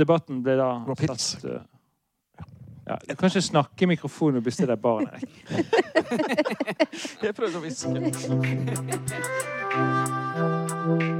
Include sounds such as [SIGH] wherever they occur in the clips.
debatten ble da satt uh, ja, Du kan ikke snakke i mikrofonen og bestille deg barn. Jeg prøvde å hviske. [LAUGHS]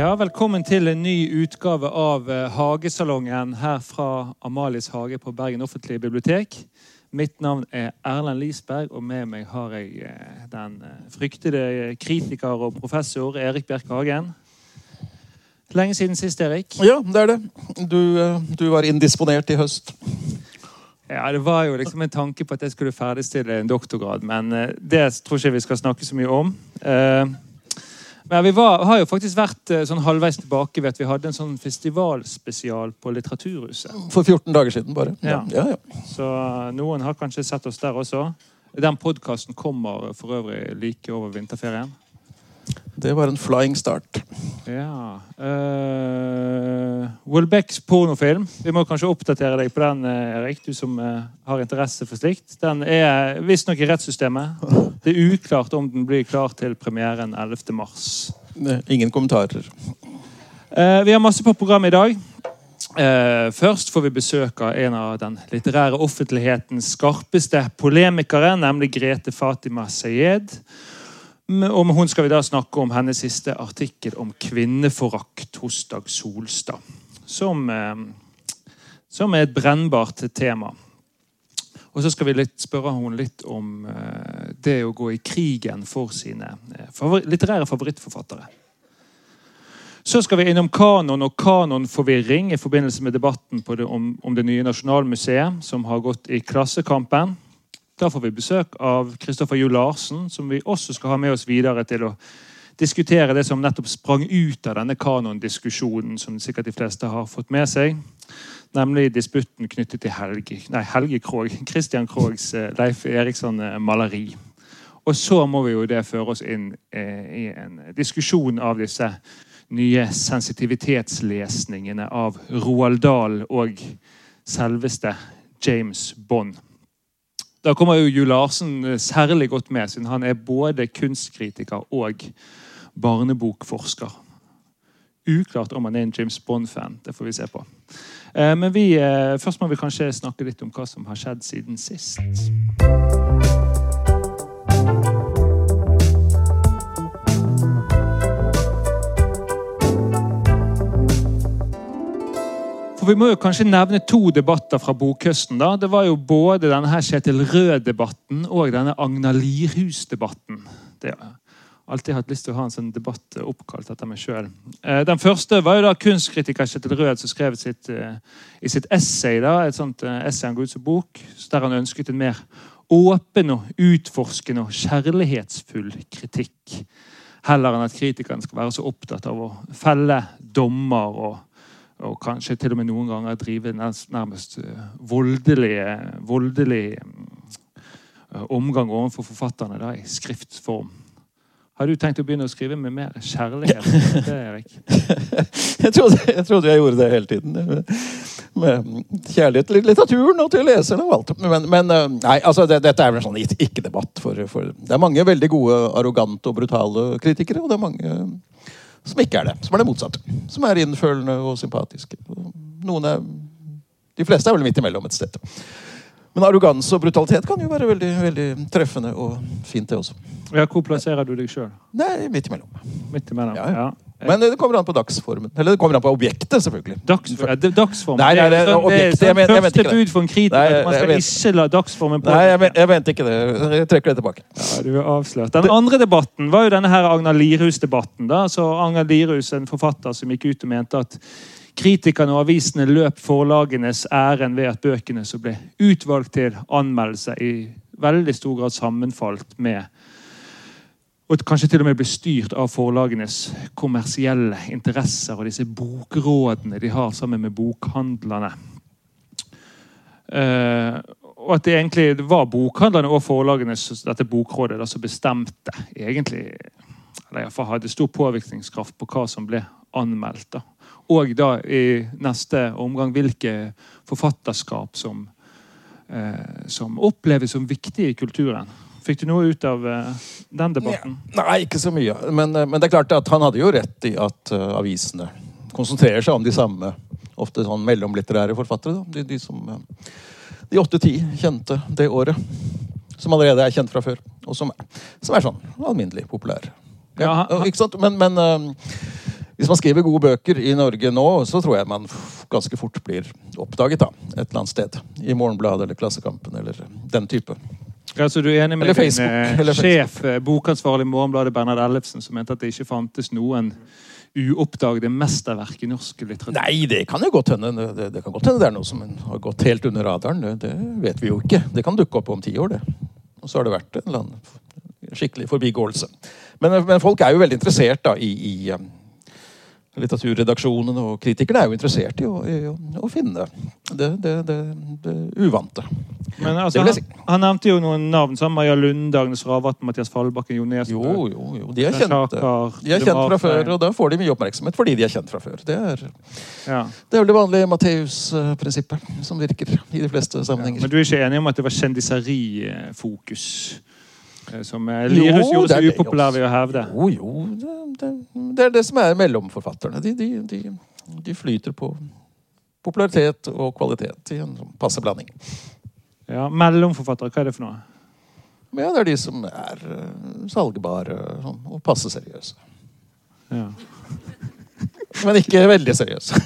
Ja, Velkommen til en ny utgave av eh, Hagesalongen her fra Amalies hage på Bergen offentlige bibliotek. Mitt navn er Erlend Lisberg, og med meg har jeg eh, den eh, fryktede kritiker og professor Erik Bjerke Hagen. Lenge siden sist, Erik. Ja, det er det. Du, du var indisponert i høst. Ja, Det var jo liksom en tanke på at jeg skulle ferdigstille en doktorgrad, men det tror ikke vi skal snakke så mye om. Eh, Men vi var, har jo faktisk vært eh, sånn halvveis tilbake ved at vi hadde en sånn festivalspesial på Litteraturhuset. For 14 dager siden, bare. Ja. ja, ja. Så eh, noen har kanskje sett oss der også. Den podkasten kommer for øvrig like over vinterferien. Det var en flying start. Ja uh, Wilbecks pornofilm. Vi må kanskje oppdatere deg på den, eh, Erik, du som uh, har interesse for slikt. Den er visstnok i rettssystemet. [LAUGHS] Det er uklart om den blir klar til premieren 11. mars. Eh, Ingen kommentarer. Uh, vi har masse på programmet i dag. Uh, først får vi besøk av en av den litterære offentlighetens skarpeste polemikere, nemlig Grete Fatima Sayed. M- Og med hun skal vi da snakke om hennes siste artikkel om kvinneforakt hos Dag Solstad. Som, eh, som er et brennbart tema. Og så skal vi litt, spørre hun litt om eh, det å gå i krigen for sine eh, litterære favorittforfattere. Så skal vi innom kanon og kanonforvirring i forbindelse med debatten det, om, om det nye Nasjonalmuseet, som har gått i Klassekampen. Da får vi besøk av Kristoffer Jo Larsen, som vi også skal ha med oss videre til å diskutere det som nettopp sprang ut av denne kanondiskusjonen, som sikkert de fleste har fått med seg. Nemlig disputten knyttet til Helge, nei, Helge Krog, Christian Krogs eh, Leif Eriksson-maleri. Og så må vi jo det føre oss inn eh, i en diskusjon av disse nye sensitivitetslesningene av Roald Dahl og selveste James Bond. Da kommer jo Ju Larsen eh, særlig godt med, siden han er både kunstkritiker og barnebokforsker. Uklart om han er en James Bond-fan. Det får vi se på. Eh, Men vi, eh, først må vi kanskje snakke litt om hva som har skjedd siden sist. For Vi må jo kanskje nevne to debatter fra bokhøsten. da. Det var jo både denne her Kjetil Rød-debatten og denne Agna Lirhus-debatten. Det har alltid hatt lyst til å ha en sånn debatt oppkalt etter meg sjøl. Den første var jo da kunstkritiker Kjetil Rød som skrev sitt, eh, i sitt essay. da, Et sånt eh, essay han ga ut som bok, der han ønsket en mer åpen og utforskende og kjærlighetsfull kritikk. Heller enn at kritikeren skal være så opptatt av å felle dommer og og kanskje til og med noen ganger drive nærmest, eh, voldelig, voldelig eh, omgang overfor forfatterne da, i skriftform. Har du tenkt å begynne å skrive med mer kjærlighet? Det, Erik? [LAUGHS] Jeg trodde, jeg trodde jeg gjorde det hele tiden. Med kjærlighet til litteraturen og til leserne og alt. Men, men øh, nei, altså, det, dette er vel en sånn ikke- ikke-debatt. For, for det er mange veldig gode, arrogante og brutale kritikere, og det er mange som ikke er det. Som er det motsatte. Som er innfølende og sympatiske. Noen er De fleste er vel midt imellom et sted. Men arroganse og brutalitet kan jo være veldig, veldig treffende og fint, det også. Ja, hvor plasserer du deg sjøl? Midt imellom. Midt imellom? Ja, ja. Ja. Men det kommer an på dagsformen. Eller det kommer an på objektet, selvfølgelig. Dagsformen, dagsformen. Nei, nei, det er det sånn- objektet. Jeg sånn men- jeg mente ikke det. bud for en kritiker. Nei, man skal ikke la dagsformen på. Nei, jeg, men- jeg mente ikke det. Jeg trekker det tilbake. Ja, du er avslørt. Den andre debatten var jo denne her Agnar Lirhus-debatten. da. Så Agnar Lirhus, en forfatter som gikk ut og mente at Kritikerne og avisene løp forlagenes ærend ved at bøkene som ble utvalgt til anmeldelse, i veldig stor grad sammenfalt med og kanskje til og med bli styrt av forlagenes kommersielle interesser og disse bokrådene de har sammen med bokhandlerne. Eh, og at det egentlig var bokhandlerne og forlagene dette bokrådet da, som bestemte egentlig, eller iallfall hadde stor påvirkningskraft på hva som ble anmeldt. Da. Og da i neste omgang hvilke forfatterskap som, eh, som oppleves som viktige i kulturen. Fikk du noe ut av eh, den debatten? Ja, nei, ikke så mye. Men, eh, men, det er klart at han hadde jo rett i at uh, avisene konsentrerer seg om de samme ofte sånn mellomlitterære forfattere. De, de, som de åtte-ti kjente det året. Som allerede er kjent fra før. Og som, som er sånn alminnelig populære. Ja, sant? Men, men hvis man skriver gode bøker i Norge nå, så tror jeg man ganske fort blir oppdaget da, et eller annet sted. I Morgenbladet eller Klassekampen eller den type. Ja, så du er enig med din eh, sjef, eh, bokansvarlig i Morgenbladet, Bernhard Ellefsen, som mente at det ikke fantes noen uoppdagede mesterverk i norsk litteratur? Nei, det kan jo godt hende. Det, det kan godt hende det er noe som har gått helt under radaren. Det, det, vet vi jo ikke. Det kan dukke opp om ti år, det. Og så har det vært en eller annen skikkelig forbigåelse. Men, men folk er jo veldig interessert da, i, i litteraturredaksjonene og kritikerne er jo interessert i å, i å finne det, det, det, det, uvante. Men altså, han, han, nevnte jo noen navn. som Maja Lunde, Agnes Ravatn, Mathias Fallbakken, Jo Nesbø. Jo, jo, jo. De er kjente. De er kjent fra før, og da får de mye oppmerksomhet fordi de er kjent fra før. Det er, ja. det, er vel det vanlige Matteus-prinsippet som virker i de fleste sammenhenger. Ja, men du er ikke enig om at det var kjendiserifokus? Eh, som Lyrus gjorde så upopulær ved å hevde. Jo, jo. Det, det, det, er det som er mellomforfatterne. De, de, de, de, flyter på popularitet og kvalitet i en sånn passe blanding. Ja, Mellomforfattere, hva er det for noe? Ja, Det er de som er uh, salgbare sånn, og passe seriøse. Ja. [LAUGHS] Men ikke veldig seriøse.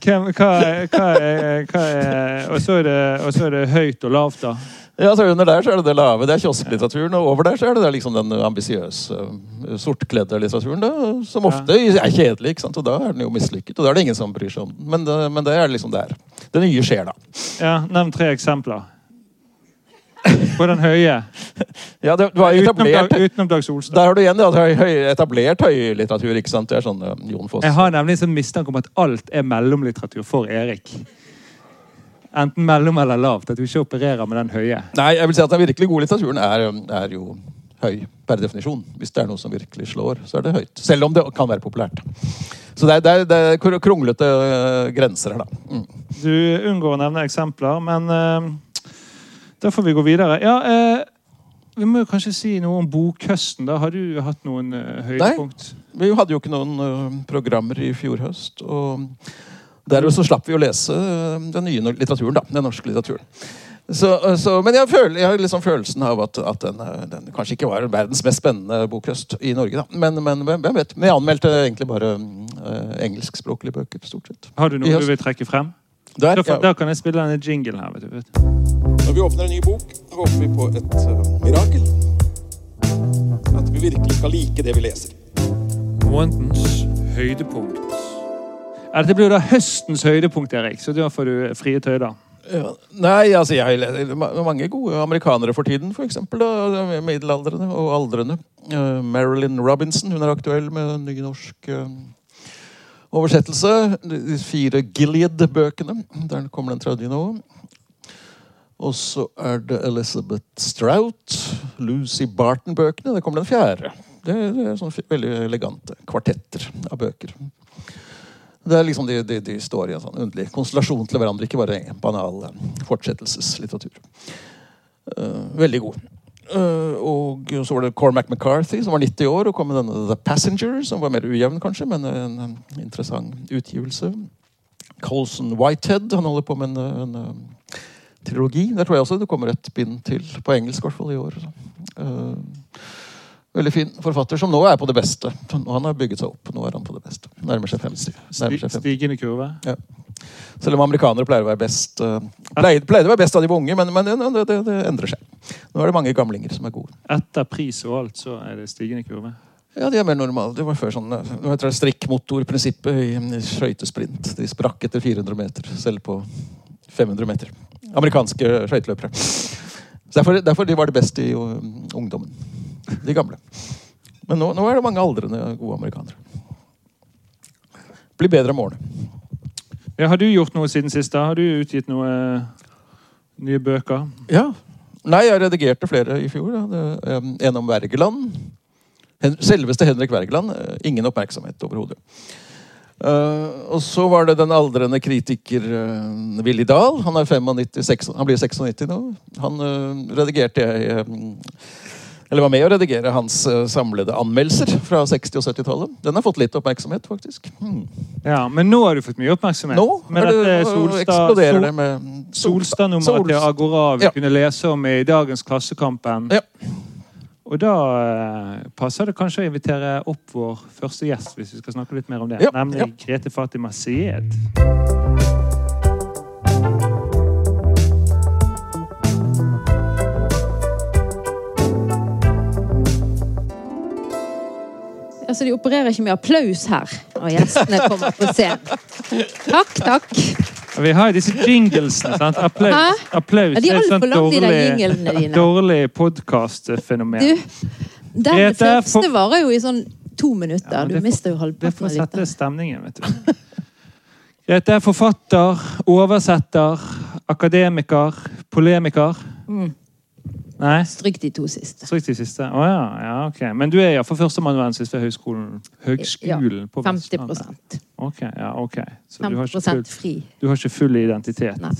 hva, hva, hva, er, hva er, Og så er, er det høyt og lavt, da? Ja, så Under der så er det det lave. Det er kiosklitteraturen. Og over der så er det, liksom den ambisiøse, uh, sortkledde litteraturen. Da, som ofte er kjedelig. ikke sant? Og da er den jo mislykket. Og da er det ingen som bryr seg om den. Men, det, men det er liksom der. Det nye skjer da. Ja, Nevn tre eksempler. På den høye. [LAUGHS] ja, det, har etablert, utenom, Dag, utenom Dag Solstad. Der har du igjen det, høy, høy, etablert høylitteratur. ikke sant? Det er sånn uh, Jon Foss. Jeg har nemlig en sånn mistanke om at alt er mellomlitteratur for Erik. Enten mellom eller lavt. At du ikke opererer med den høye. Nei, jeg vil si at den virkelig gode litteraturen er, er jo høy per definisjon. Hvis det er noe som virkelig slår, så er det høyt. Selv om det kan være populært. Så det er, det er, det er kronglete uh, grenser her, da. Mm. Du unngår å nevne eksempler, men uh, da får vi gå videre. Ja, uh, vi må jo kanskje si noe om bokhøsten. da. Har du hatt noen høydepunkt? Nei, vi hadde jo ikke noen programmer i fjor høst. og Derved så slapp vi å lese øh, den nye litteraturen. da, den norske litteraturen. Så, øh, så, men jeg, føler, jeg, har liksom følelsen av at, at den, øh, den, kanskje ikke var verdens mest spennende bokhøst i Norge. da. Men, men hvem vet? Men jeg anmeldte egentlig bare uh, engelskspråklige bøker. stort sett. Har du noe du vil trekke frem? Der, da, ja. da, kan jeg spille denne jingle her. vet du. Vet. Når vi åpner en ny bok, håper vi på et uh, mirakel. At vi virkelig skal like det vi leser. Månedens høydepunkt. Dette blir jo da høstens høydepunkt, Erik, så da får du frie tøyler. Ja, nei, altså jeg leser mange gode amerikanere for tiden. Da, middelaldrende og aldrende. Uh, Marilyn Robinson hun er aktuell med en ny norsk uh, oversettelse. De fire Gilead-bøkene. Der kommer den tredje nå. Og så er det Elizabeth Strout. Lucy Barton-bøkene. Der kommer den fjerde. Det det er sånn veldig elegante kvartetter av bøker. Det er liksom de, de, de, står i en sånn underlig konstellasjon til hverandre, ikke bare en banal eh, fortsettelseslitteratur. Uh, veldig god. Uh, og så var det Cormac McCarthy, som var 90 år, og kom med denne The Passenger, som var mer ujevn, kanskje, men en, en interessant utgivelse. Colson Whitehead, han holder på med en, en, trilogi. Der tror jeg også det kommer et bind til, på engelsk i hvert fall, i år. Uh, Veldig fin forfatter som nå er på det beste. Nå Han har bygget seg opp. Nå er han på det beste. Nærmer seg 50. Nærmer seg 50. Stigende kurve. Ja. Selv om amerikanere pleier å være best uh, pleide, pleide, å være best av de unge, men, men det, det, det, endrer seg. Nå er det mange gamlinger som er gode. Etter pris og alt, så er det stigende kurve? Ja, de er mer normale. Det var før sånn eh, nå heter det strikkmotorprinsippet i skøytesprint. De sprakk etter 400 meter, selv på 500 meter. Amerikanske skøyteløpere. Derfor, derfor de var det best i uh, ungdommen. De gamle. Men nå, nå er det mange aldrende gode amerikanere. Blir bedre med årene. Ja, har du gjort noe siden sist? da? Har du utgitt noe eh, nye bøker? Ja. Nei, jeg redigerte flere i fjor. Da. Det, um, en om Wergeland. Selveste Henrik Wergeland. eh, Ingen oppmerksomhet overhodet. Eh, og så var det den aldrende kritiker Willy Dahl. Han, er 95, seks- han blir 96 nå. Han eh, redigerte jeg eh, Eller var med å redigere hans eh, samlede anmeldelser fra 60- og 70-tallet. Den har fått litt oppmerksomhet, faktisk. Hmm. Ja, Men nå har du fått mye oppmerksomhet. Nå med det, dette Solstad, eksploderer Sol, det med Solstad-nummeret Solstad. til Agora vi Ja. kunne lese om i dagens Klassekampen. Ja. Og da eh, passer det kanskje å invitere opp vår første gjest, hvis vi skal snakke litt mer om det. Ja, Nemlig. Grete Fatima Syed. Altså, De opererer ikke med applaus her når gjestene kommer på scenen. Takk, takk. Vi har jo disse jinglesene. sant? Applaus, applaus Ja, de er sånn altfor sånt lange, de dårlig, jinglene dine. dårlig podkastfenomen. Den første for- varer jo i sånn to minutter. Ja, du mister jo halvparten. Det får av sette stemningen, vet du. Grete er forfatter, oversetter, akademiker, polemiker. Mm. Nei? Stryk de to siste. Stryk de siste. Å ja, ja, ok. Men du er iallfall førsteamanuensis ved høgskolen, høgskolen på 50 Vestlandet. Ok, ja, ok. Så du har, 50 full, fri. du har ikke full identitet. Nei.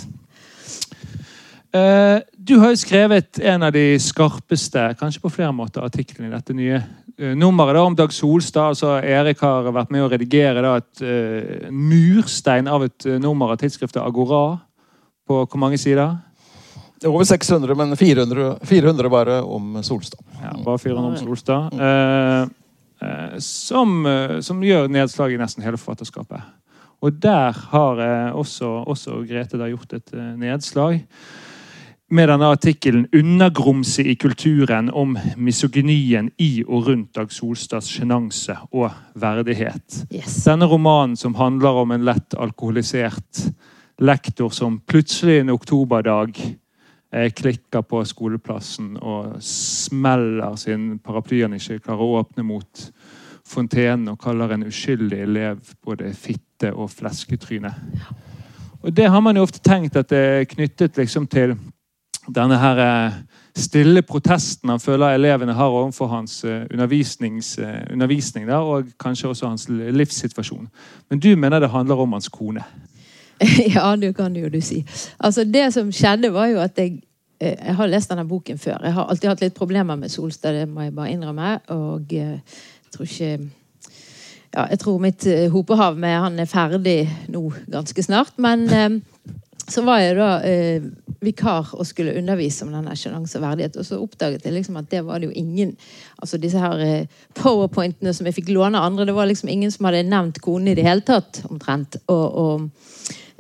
Uh, du har jo skrevet en av de skarpeste, kanskje på flere måter, artiklene i dette nye uh, nummeret da, om Dag Solstad. altså Erik har vært med å redigere da, et uh, murstein av et nummer av tidsskriftet Agora. På hvor mange sider? Over 600, men 400, 400 bare om Solstad. Ja, bare 400 om Solstad. Eh, eh, som, eh, som gjør nedslag i nesten hele forfatterskapet. Og der har eh, også, også Grete da gjort et eh, nedslag. Med denne artikkelen 'Undergrumse i kulturen' om misogynien i og rundt Dag Solstads sjenanse og verdighet. Yes. Denne romanen som handler om en lett alkoholisert lektor som plutselig en oktoberdag eh, klikker på skoleplassen og smeller sin paraply han ikke klarer å åpne mot fontenen, og kaller en uskyldig elev både fitte og flesketryne. Og Det har man jo ofte tenkt at det er knyttet liksom til denne her eh, stille protesten han føler elevene har overfor hans eh, eh, undervisning der, og kanskje også hans livssituasjon. Men du mener det handler om hans kone. [LAUGHS] Ja, det kan jo du si. Altså, det som skjedde, var jo at jeg eh, Jeg har lest denne boken før. Jeg har alltid hatt litt problemer med Solstad, det må jeg bare innrømme. Og eh, jeg tror ikke Ja, jeg tror mitt eh, hopehav med han er ferdig nå ganske snart. Men så var jeg da eh, vikar og skulle undervise om denne sjenanse og verdighet. Og så oppdaget jeg liksom at det var det jo ingen Altså disse her powerpointene som jeg fikk låne andre, det var liksom ingen som hadde nevnt konen i det hele tatt, omtrent. Og, og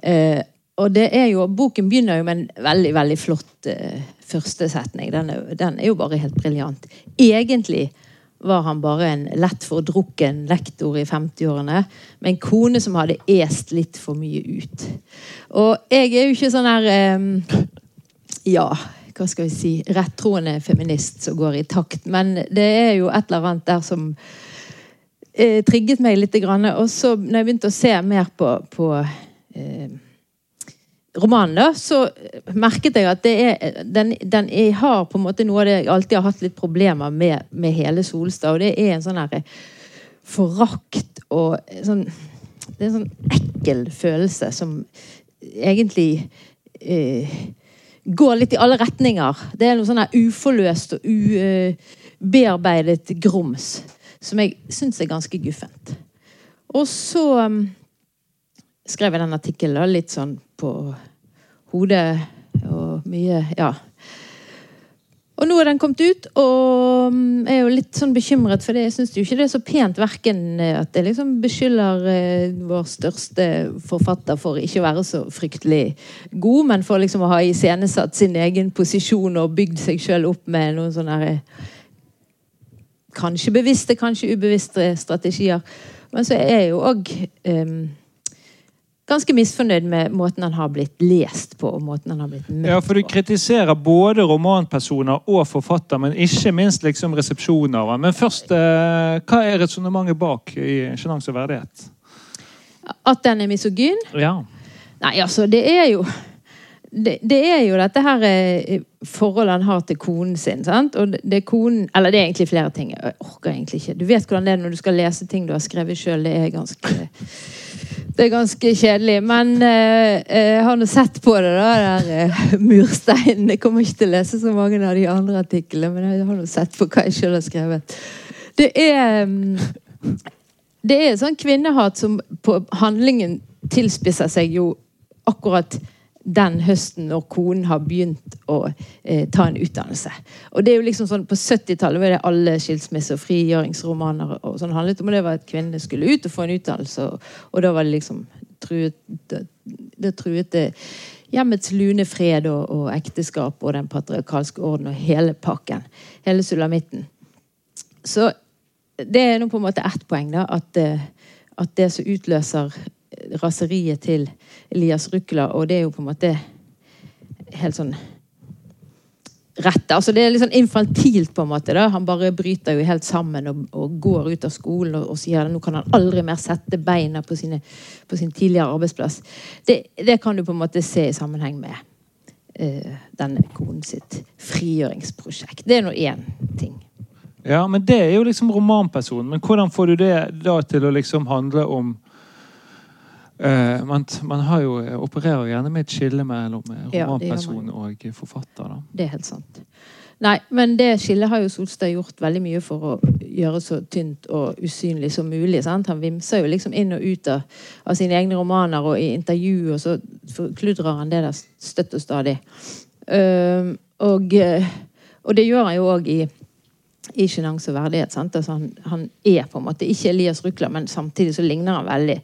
Eh, og det er jo, Boken begynner jo med en veldig veldig flott eh, første setning. Den er, den er jo bare helt briljant. Egentlig var han bare en lett fordrukken lektor i 50-årene med en kone som hadde est litt for mye ut. Og jeg er jo ikke sånn her eh, Ja, hva skal vi si Rettroende feminist som går i takt. Men det er jo et eller annet der som eh, trigget meg litt. Og så når jeg begynte å se mer på, på romanen, da, så merket jeg at det er, den, den er, har på en måte noe av det jeg alltid har hatt litt problemer med med hele Solstad. Og det er en sånn her forakt og sånn Det er en sånn ekkel følelse som egentlig eh, går litt i alle retninger. Det er noe sånn her uforløst og ubearbeidet grums som jeg syns er ganske guffent. Og så um, skrev jeg den artikkelen litt sånn på hodet og mye Ja. Og nå er den kommet ut, og mm, jeg er jo litt sånn bekymret, for det. jeg syns jo ikke det er så pent verken at jeg liksom beskylder eh, vår største forfatter for ikke å være så fryktelig god, men for liksom å ha iscenesatt sin egen posisjon og bygd seg sjøl opp med noen sånne her, kanskje bevisste, kanskje ubevisste strategier. Men så er jo òg ganske misfornøyd med måten han har blitt lest på. og måten han har blitt møtt på. Ja, for du kritiserer både romanpersoner og forfatter, men ikke minst liksom resepsjonen av ham. Men først, eh, hva er resonnementet bak i Sjenanse og verdighet? At den er misogyn? Ja. Nei, altså, det er jo det, det er jo dette her eh, forholdet han har til konen sin. sant? Og det er konen Eller det er egentlig flere ting. Jeg orker egentlig ikke. Du vet hvordan det er når du skal lese ting du har skrevet sjøl. Det er ganske det er ganske kjedelig. Men eh, jeg har nå sett på det, da. Der eh, mursteinen. Jeg kommer ikke til å lese så mange av de andre artiklene, men jeg har nå sett på hva jeg sjøl har skrevet. Det er mm, Det er sånn kvinnehat som på handlingen tilspisser seg jo akkurat den høsten når konen har begynt å eh, ta en utdannelse. Og det er jo liksom sånn, På 70-tallet var det alle skilsmisse- og frigjøringsromaner og sånn handlet om. og Det var at kvinnene skulle ut og få en utdannelse, og, og da var det liksom truet Det, det truet det hjemmets lune fred og, og ekteskap og den patriarkalske orden og hele pakken. Hele sulamitten. Så det er nå på en måte ett poeng, da. At, eh, at det som utløser raseriet til Elias Rukla, og det er jo på en måte helt sånn rett. Altså det er litt sånn infantilt, på en måte. da. Han bare bryter jo helt sammen og, og går ut av skolen og, og sier at nå kan han aldri mer sette beina på, sine, på sin tidligere arbeidsplass. Det, det kan du på en måte se i sammenheng med uh, denne konen sitt frigjøringsprosjekt. Det er nå én ting. ja, men det er jo liksom romanpersonen. Men hvordan får du det da til å liksom handle om eh, man, man har jo, opererer gjerne med et skille mellom eh, romanperson og forfatter. da. Det er helt sant. Nei, men det skillet har jo Solstad gjort veldig mye for å gjøre så tynt og usynlig som mulig. sant? Han vimser jo liksom inn og ut av, av sine egne romaner, og i intervju og så forkludrer han det der støtt og stadig. Uh, og, eh, og det gjør han jo òg i i sjenanse og verdighet. sant? Altså han, han er på en måte ikke Elias Rukla, men samtidig så ligner han veldig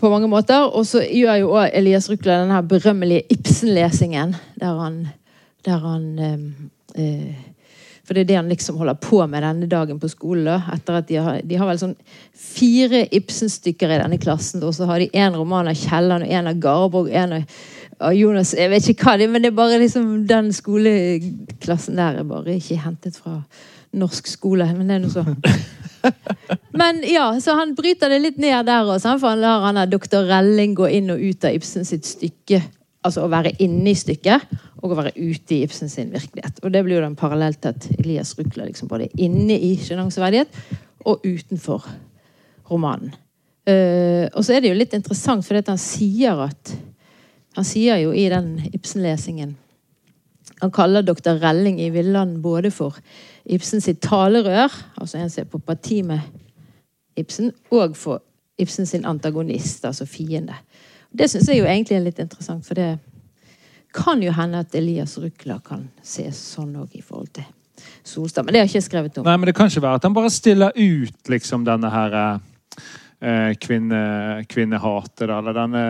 på mange måter. Og så gjør jo også Elias Rukla den her berømmelige Ibsen-lesingen, der han, der han eh, eh, For det er det han liksom holder på med denne dagen på skolen. da, etter at De har, de har vel sånn fire Ibsen-stykker i denne klassen, og så har de én roman av Kielland, og én av Garborg, en av av Jonas Jeg vet ikke hva det er, men det er bare liksom den skoleklassen der er bare ikke hentet fra norsk skole. Men det er noe så. [LAUGHS] Men ja, så han bryter det litt ned der også, for han lar han doktor Relling gå inn og ut av Ibsen sitt stykke. Altså å være inne i stykket og å være ute i Ibsen sin virkelighet. Og det blir jo den parallelt til at Elias Rukla liksom både inne i sjenanseverdighet og utenfor romanen. Uh, og så er det jo litt interessant, for han sier at Han sier jo i den Ibsen-lesingen Han kaller doktor Relling i Villand både for Ibsen sitt talerør, altså en som er på parti med Ibsen, og for Ibsen sin antagonist, altså fiende. Det syns jeg jo egentlig er litt interessant, for det kan jo hende at Elias Rukla kan ses sånn òg i forhold til Solstad. Men det har jeg ikke skrevet om. Nei, men Det kan ikke være at han bare stiller ut liksom denne her eh, kvinne, kvinnehatet, da, eller denne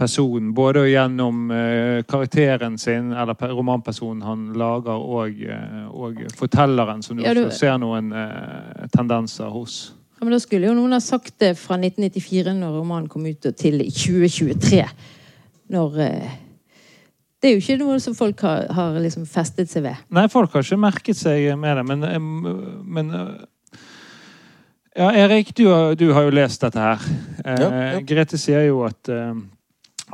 personen. Både gjennom eh, karakteren sin, eller pe- romanpersonen han lager, og, eh, og fortelleren, som du Ja, du- også ser noen eh, tendenser hos. Ja, men Da skulle jo noen ha sagt det fra 1994, når romanen kom ut, og til 2023. Når Det er jo ikke noe som folk har, har liksom festet seg ved. Nei, folk har ikke merket seg med det, men, men Ja, Erik, du du har jo lest dette her. Ja, ja. Grete sier jo at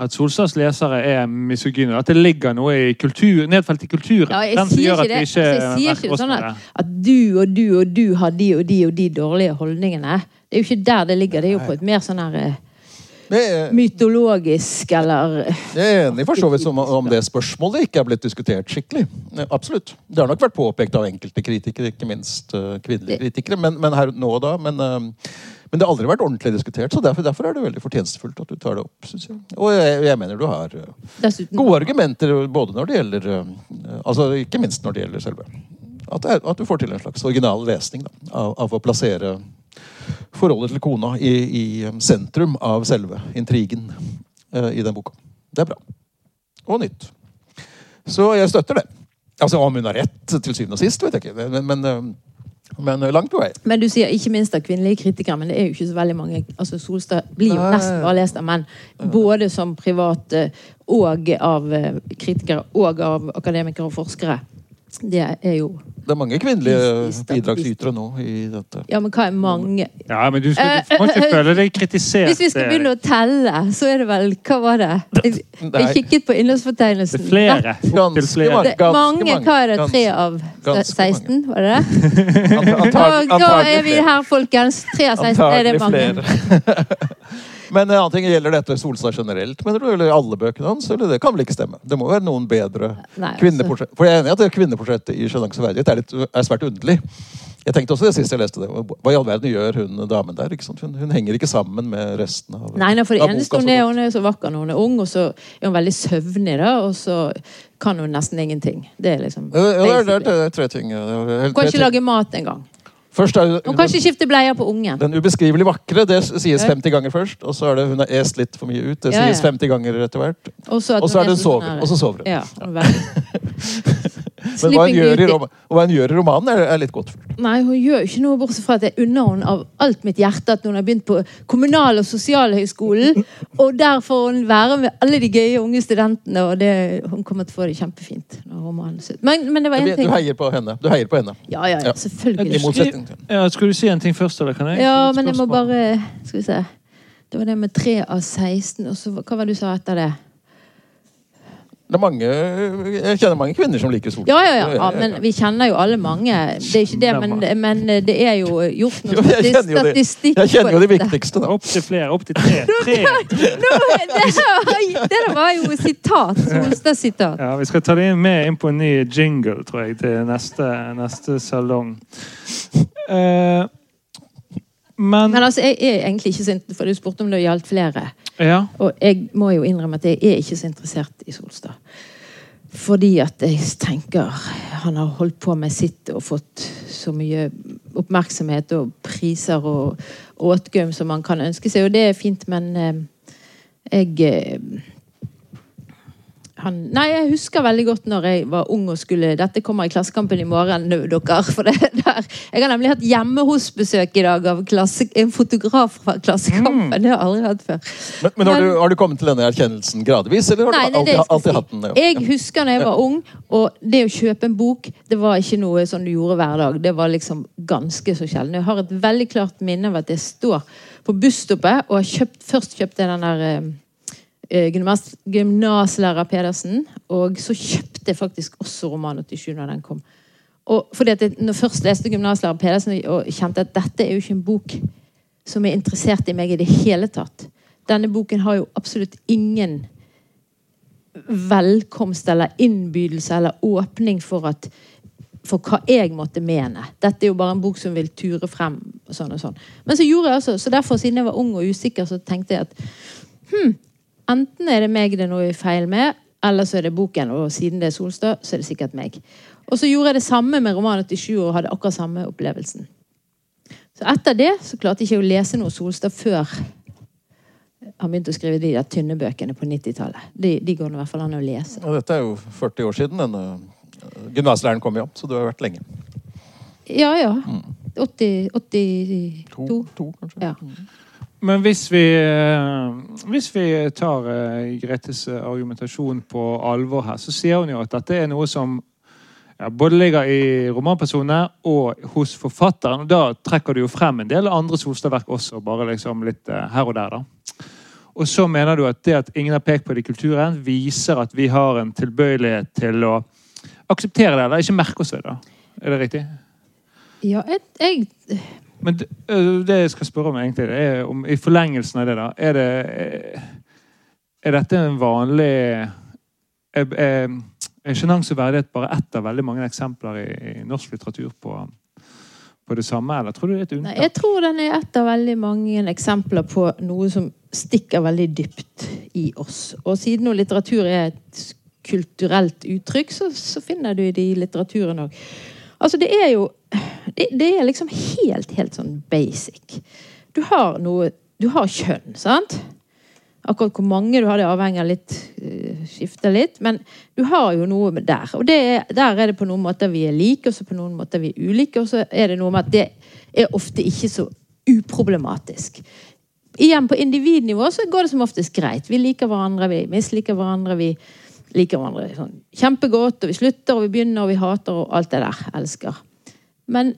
at Solstads lesere er misogyne. At det ligger noe i kultur, nedfelt i kulturen. Ja, jeg den sier gjør ikke Altså, jeg sier ikke sånn at, at du og du og du har de og de og de dårlige holdningene. Det er jo ikke der det ligger. Det er jo på et mer sånn her eh, er, mytologisk eller jeg er enig for så vidt om, om det spørsmålet ikke er blitt diskutert skikkelig. Absolutt. Det har nok vært påpekt av enkelte kritikere, ikke minst eh, kvinnelige kritikere. Men, men her nå og da. Men, eh, men det har aldri vært ordentlig diskutert, så derfor, derfor er det veldig fortjenstfullt at du tar det opp. Synes jeg. Og jeg, jeg mener du har eh, Dessuten gode argumenter både når det gjelder eh, Altså ikke minst når det gjelder selve At, at du får til en slags original lesning da, av, av å plassere forholdet til kona i, i eh, sentrum av selve intrigen uh, i den boka. Det er bra. Og nytt. Så jeg støtter det. Altså Om hun har rett til syvende og sist, vet jeg ikke. Men, men, Men eh, langt på vei. Men du sier ikke minst av kvinnelige kritikere, men det er jo ikke så veldig mange. altså Solstad blir jo Nei. nesten bare lest av menn. Både som private og av eh, kritikere og av akademikere og forskere. Det er jo Det er mange kvinnelige bidragsytere nå i dette. Ja, men hva er mange Ja, men du, skal, Eh, du må ikke eh, føle deg kritisert. Hvis vi skal begynne å telle, så er det vel Hva var det? Jeg, jeg kikket på Det er flere. Ganske flere. mange. Det, mange, hva er det? Tre av 16? Var det det? Antagelig flere. da er vi her, folkens. Tre av 16 er det mange. [LAUGHS] Men en annen ting, gjelder dette Solstad generelt? Mener du, eller alle bøkene hans? Eller det kan vel ikke stemme? Det må være noen bedre Nei, altså. For jeg er enig i at kvinneportrettet i Sjenanse verdighet er, litt, er svært underlig. Jeg tenkte også det sist jeg leste det. Hva i all verden gjør hun damen der? Hun, hun henger ikke sammen med resten av Nei, nei, for det eneste hun er, hun er så vakker når hun er ung, og så er hun veldig søvnig, da, og så kan hun nesten ingenting. Det er liksom Ja, det er, det er, det er tre ting. ja, Hun kan ikke lage mat engang. Først er Hun kanskje ikke skifte bleier på ungen. Den ubeskrivelig vakre, det sies 50 ganger først. Og så er det hun har est litt for mye ut. Det Ja, ja. sies 50 ganger etter hvert. Og så er det hun sover. Og så sover hun. Ja, [LAUGHS] Men hva hun, gjør i, hva hun gjør i romanen, er, er litt godt fulgt. Nei, hun gjør ikke noe bortsett fra at jeg unner henne av alt mitt hjerte at hun har begynt på kommunal- og sosialhøgskolen. Og der får hun være med alle de gøye unge studentene, og det, hun kommer til å få det kjempefint. Men, men det var én Du ting. heier på henne. Du heier på henne. Ja, ja, ja, selvfølgelig. motsetning til Ja, skal du si en ting først, eller kan jeg? Ja, men jeg må bare Skal vi se. Det var det med 3 av 16, og så hva var det du sa etter det? Det er mange, jeg kjenner mange kvinner som liker Solstad. Ja, ja, ja, ja, men vi kjenner jo alle mange. Det er ikke det, men, men det er jo gjort [LAUGHS] noe det. statistikk Jeg kjenner jo de viktigste, da. Opp til flere. Opp til tre. tre. Nå, det, der- det var jo sitat. Solstad-sitat. Ja, Vi skal ta det med inn på en ny jingle, tror jeg, til neste, neste salong. Eh, men Men altså, jeg er egentlig ikke så int- For du spurte om det gjaldt flere. Ja. Og jeg må jo innrømme at jeg er ikke så interessert i Solstad. Fordi at jeg tenker han har holdt på med sitt og fått så mye oppmerksomhet og priser og åtgaum som man kan ønske seg. Og det er fint, men eh, jeg eh, han, nei, Jeg husker veldig godt når jeg var ung og skulle Dette kommer i Klassekampen i morgen, dere. For det der. Jeg har nemlig hatt hjemme hos-besøk i dag av klasse, en fotograf fra Klassekampen. Det har jeg aldri hatt før. Men, men har, du, har du kommet til denne erkjennelsen gradvis, eller har Nei, du alltid, alltid hatt den? Ja. Jeg husker da jeg var ung, og det å kjøpe en bok det var ikke noe som du gjorde hver dag. Det var liksom ganske så sjelden. Jeg har et veldig klart minne av at jeg står på busstoppet og har kjøpt, først kjøpte jeg den der eh, gymnaslærer Pedersen, og så kjøpte jeg faktisk også Roman 87 når den kom. Og fordi at jeg når først leste gymnaslærer Pedersen og kjente at dette er jo ikke en bok som er interessert i meg i det hele tatt. Denne boken har jo absolutt ingen velkomst eller innbydelse eller åpning for at for hva jeg måtte mene. Dette er jo bare en bok som vil ture frem. og sånn og sånn. Men så gjorde jeg altså, så derfor, siden jeg var ung og usikker, så tenkte jeg at hm, enten er det meg det er noe feil med, eller så er det boken. Og siden det er Solstad, så er det sikkert meg. Og så gjorde jeg det samme med roman 87 og hadde akkurat samme opplevelsen. Så etter det så klarte jeg ikke å lese noe Solstad før han begynte å skrive de der tynne bøkene på 90-tallet. De, de går i hvert fall an å lese. Og dette er jo 40 år siden denne gymnaslæreren kom, ja. Så du har vært lenge. Ja, ja. Mm. 80, 82 To, to kanskje? Ja. Men hvis vi, eh, hvis vi tar eh, Gretes eh, argumentasjon på alvor her, så sier hun jo at dette er noe som ja, både ligger i romanpersonene og hos forfatteren. Da trekker du jo frem en del andre Solstad-verk også, bare liksom litt her og der. da. Og så mener du at det at ingen har pekt på det i kulturen, viser at vi har en tilbøyelighet til å akseptere det, eller ikke merke oss det. Er det riktig? ja jeg, jeg Men det, det jeg skal spørre om, egentlig, er om i forlengelsen av det, da Er, det, er dette en vanlig Er, er, er sjenanse og verdighet bare ett av veldig mange eksempler i, i norsk litteratur på, på det samme, eller tror du det er et unntak? Nei, jeg tror den er et av veldig mange eksempler på noe som stikker veldig dypt i oss. Og siden litteratur er et kulturelt uttrykk, så, så finner du det i litteraturen òg. Altså, det er jo det, det er liksom helt, helt sånn basic. Du har noe Du har kjønn, sant? Akkurat hvor mange du har, det avhenger litt eh, skifter litt. Men du har jo noe der. Og det er, der er det på noen måter vi er like, og så på noen måter vi er ulike. Og så er det noe med at det er ofte ikke så uproblematisk. Igjen, på individnivå så går det som oftest greit. Vi liker hverandre, vi misliker hverandre. vi liker hverandre sånn kjempegodt, og vi slutter, og vi begynner, og vi hater, og alt det der. Elsker. Men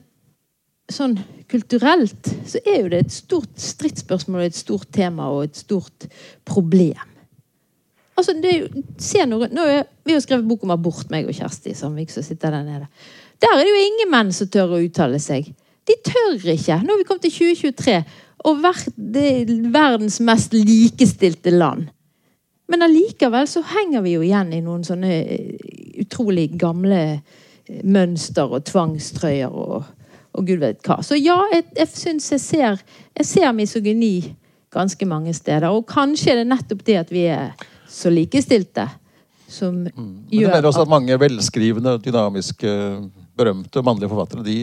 sånn kulturelt så er jo det et stort stridsspørsmål, et stort tema og et stort problem. Altså, det er jo, se noe, nå er, Vi har skrevet bok om abort, meg og Kjersti som sitter der nede. Der er det jo ingen menn som tør å uttale seg. De tør ikke. Nå har vi kommet til 2023 og vært verdens mest likestilte land. Men allikevel så henger vi jo igjen i noen sånne eh, utrolig gamle mønster og tvangstrøyer og, og gud vet hva. Så ja, jeg, jeg syns jeg ser, jeg ser misogyni ganske mange steder. Og kanskje er det nettopp det at vi er så likestilte som Mm. Men du gjør mener også at mange velskrivende, dynamiske, berømte mannlige forfattere de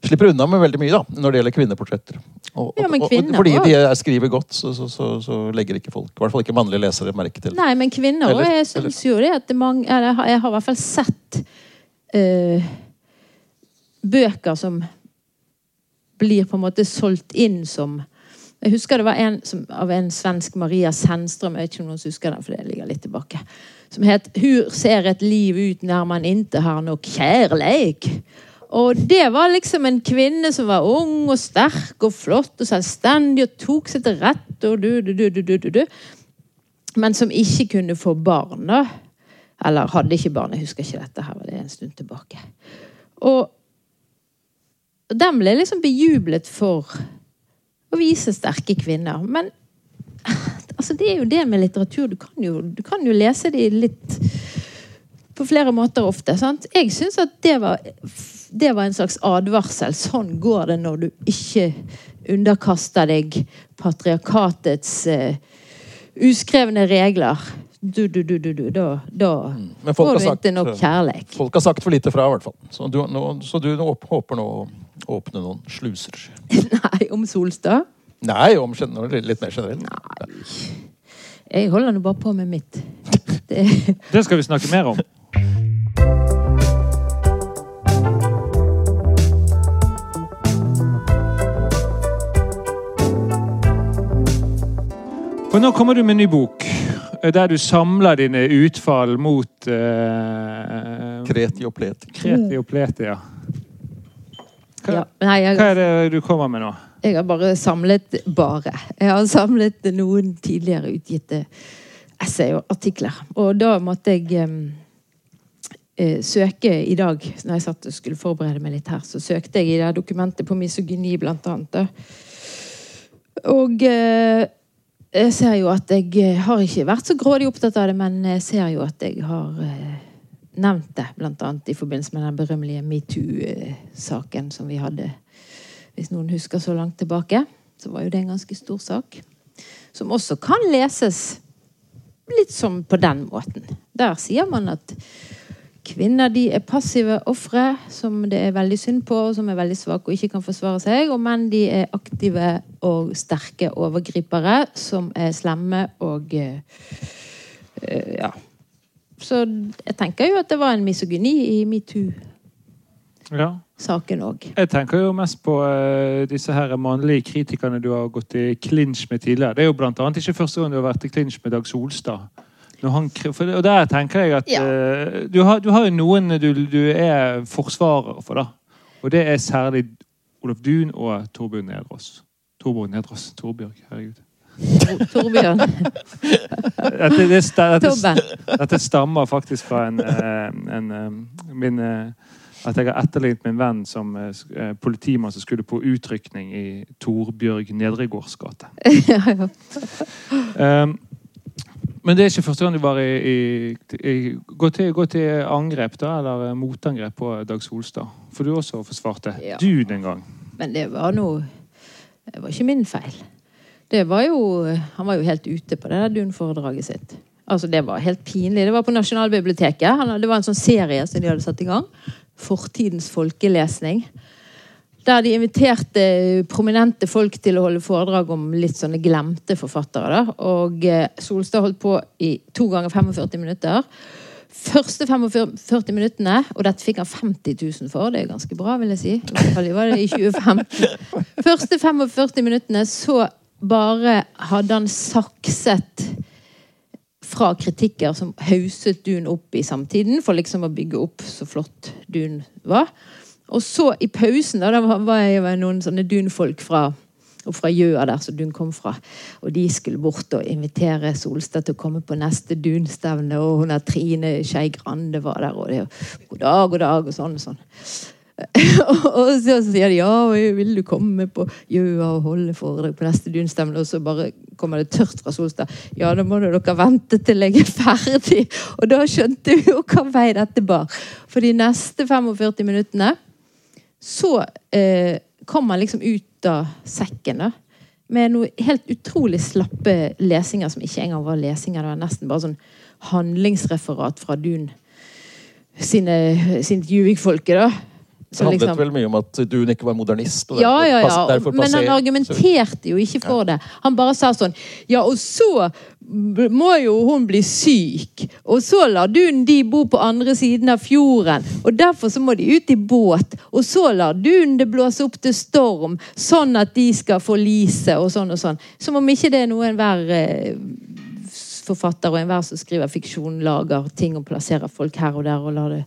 slipper unna med veldig mye da, når det gjelder kvinneportretter. Og, Ja, men og, og, fordi de er- skriver godt, så, så, så, så legger ikke folk, i hvert fall ikke mannlige lesere, merke til det. Nei, men kvinner òg. jeg syns jo det at det mange, eller Jeg har i hvert fall sett eh, bøker som blir på en måte solgt inn som Jeg husker det var en som, av en svensk Maria Sennström, jeg vet ikke om noen husker den, for det ligger litt tilbake, som het 'Hur ser et liv ut når man ikke har noe kjærleik'? Og det var liksom en kvinne som var ung og sterk og flott og selvstendig og tok seg til rette og du, du, du, du, du, du, du men som ikke kunne få barn. da. Eller hadde ikke barn, jeg husker ikke dette. her, det er en stund tilbake. Og den ble liksom bejublet for å vise sterke kvinner. Men altså, det er jo det med litteratur. Du kan jo, du kan jo lese de litt på flere måter ofte. sant? Jeg syns at det var, det var en slags advarsel. Sånn går det når du ikke underkaster deg patriarkatets uh, uskrevne regler. Du, du, du, du, du. Da, da mm. får du sagt, ikke nok kjærlighet. Folk har sagt for lite fra, i hvert fall. Så du, nå, så du nå håper nå å åpne noen sluser. [LAUGHS] Nei, om Solstad? Nei, om litt mer generelt. Nei. Jeg holder nå bare på med mitt. [LAUGHS] Det, Det skal vi snakke mer om. For nå kommer du med en ny bok, der du samler dine utfall mot uh, Kreti og pleti. Kreti og pleti. Ja. Hva, ja. Nei, jeg, hva er det du kommer med nå? Jeg har bare samlet bare. Jeg har samlet noen tidligere utgitte essay og artikler. Og da måtte jeg eh, søke i dag, når jeg satt og skulle forberede meg litt her, så søkte jeg i det dokumentet på misogyni, blant annet. da. Og eh, jeg ser jo at jeg eh, har ikke vært så grådig opptatt av det, men jeg ser jo at jeg har eh, nevnt det, blant annet i forbindelse med den berømmelige metoo-saken som vi hadde hvis noen husker så langt tilbake, så var jo det en ganske stor sak. Som også kan leses litt som på den måten. Der sier man at kvinner de er passive ofre som det er veldig synd på, og som er veldig svake og ikke kan forsvare seg. Og menn de er aktive og sterke overgripere som er slemme og eh, eh, Ja. Så jeg tenker jo at det var en misogyni i metoo-saken Ja. Jeg tenker jo mest på uh, disse her mannlige kritikerne du har gått i klinsj med tidligere. Det er jo blant annet ikke første gang du har vært i klinsj med Dag Solstad. Han, for, og der tenker jeg at Ja. uh, du, har, du har jo noen du, du er forsvarer for, da. Og det er særlig Olof Duun og Torbjørn Nedrås. Torbjørn Nedrås. Torbjørg, herregud. Torbjørn. [LAUGHS] Dette, det, dette, dette stammer faktisk fra en, en, en eh, min, eh, At jeg har etterlignet min venn som eh, eh, politimann som skulle på utrykning i Torbjørg Nedregårds gate. Um, [LAUGHS] men det er ikke første gang du var i, i, i gå, til, gå til angrep, da, eller eh, motangrep på Dag Solstad. For du også forsvarte Ja. du den gang. Men det var noe Det var ikke min feil. Det var jo Han var jo helt ute på det der Dun-foredraget sitt. Altså Det var helt pinlig. Det var på Nasjonalbiblioteket. Det var en sånn serie som de hadde satt i gang. Fortidens folkelesning. Der de inviterte prominente folk til å holde foredrag om litt sånne glemte forfattere. da. Og eh, Solstad holdt på i to ganger 45 minutter. Første 45 minuttene, og dette fikk han 50 000 for, det er ganske bra, vil jeg si. I hvert fall var det i 2015. Første 45 minuttene så bare hadde han sakset fra kritikker som hauset Dun opp i samtiden, for liksom å bygge opp så flott Dun var. Og så i pausen, da, da var jeg var noen sånne Dun-folk fra og fra Gjøa der som Dun kom fra. Og de skulle bort og invitere Solstad til å komme på neste Dun-stevne. Og hun der Trine Skei Grande var der, og det, god dag, god dag, og sånn og sånn. [LAUGHS] og så sier de ja, vil du komme på Gjøa og holde foredrag på neste Dun-stevne? Og så bare kommer det tørt fra Solstad. Ja, da må dere vente til jeg er ferdig. Og da skjønte vi jo hva vei dette bar. For de neste 45 minuttene så eh, kom han liksom ut av sekken da, med noe helt utrolig slappe lesinger som ikke engang var lesinger. Det var nesten bare sånn handlingsreferat fra Dun sine, sine Juvik-folket. da. Det handlet liksom- vel mye om at Dun ikke var modernist. Ja, ja, ja. derfor Men han argumenterte jo ikke for det. Han bare sa sånn Ja, og så må jo hun bli syk. Og så lar Dun de bo på andre siden av fjorden. Og derfor så må de ut i båt. Og så lar Dun det blåse opp til storm, sånn at de skal forlise, og sånn og sånn. Som om ikke det er noe enhver eh, forfatter og enhver som skriver fiksjon, lager ting og plasserer folk her og der og lar det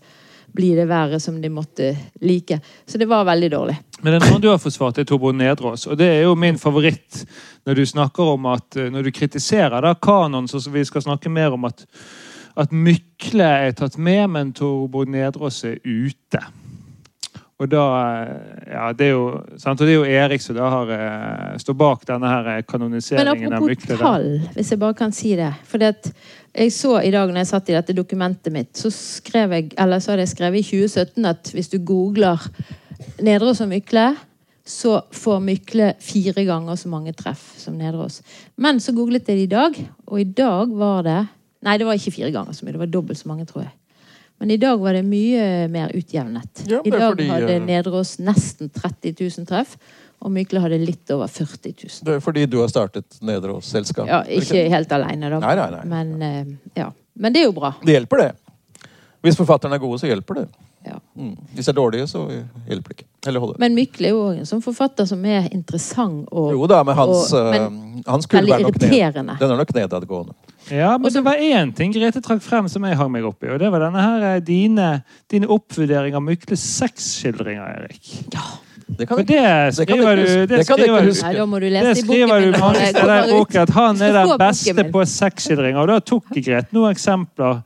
bli det været som de måtte like. Så det var veldig dårlig. Men den du har forsvart, er Torbjørn Nedrås. Og det er jo min favoritt når du snakker om at eh, Når du kritiserer da kanon, så vi skal snakke mer om at, at Mykle er tatt med, men Torbjørn Nedrås er ute. Og da eh, Ja, det er jo sant? Og det er jo Erik som da har eh, står bak denne her kanoniseringen av Mykle. Men apropos tall, hvis jeg bare kan si det. For jeg så i dag når jeg satt i dette dokumentet mitt, så skrev jeg, eller så hadde jeg skrevet i 2017 at hvis du googler Nedreås og Mykle, så får Mykle fire ganger så mange treff som Nedreås. Men så googlet jeg det i dag, og i dag var det Nei, det var ikke fire ganger så mye. Det var dobbelt så mange, tror jeg. Men i dag var det mye mer utjevnet. Ja, I dag fordi, hadde Nedreås Nedrås nesten 30 000 treff, og Mykle hadde litt over 40 000. Det er fordi du har startet Nedreås-selskapet? Ja, ikke helt alene, da. Nei, nei, nei. Men, eh, ja. Men det er jo bra. Det hjelper, det. Hvis forfatterne er gode, så hjelper det. Ja. Mm. Hvis de er dårlige, så hjelper det ikke. Eller. Men Mykle er jo også en sånn forfatter som er interessant og, Jo da, men hans, og- men eh, hans kurve er nok ned. Den er nok nedadgående. Ja, men det var én ting Grete trakk frem som jeg hang meg opp i. Og det var denne her, eh, dine, dine oppvurderinger av Mykles sexskildringer, Erik. Det kan det det skriver du det Det skriver ikke du- huske. Nei, da må du Det lese i boken skriver du mange steder i boken, at han er den beste på sexskildringer. Og da tok Grete noen eksempler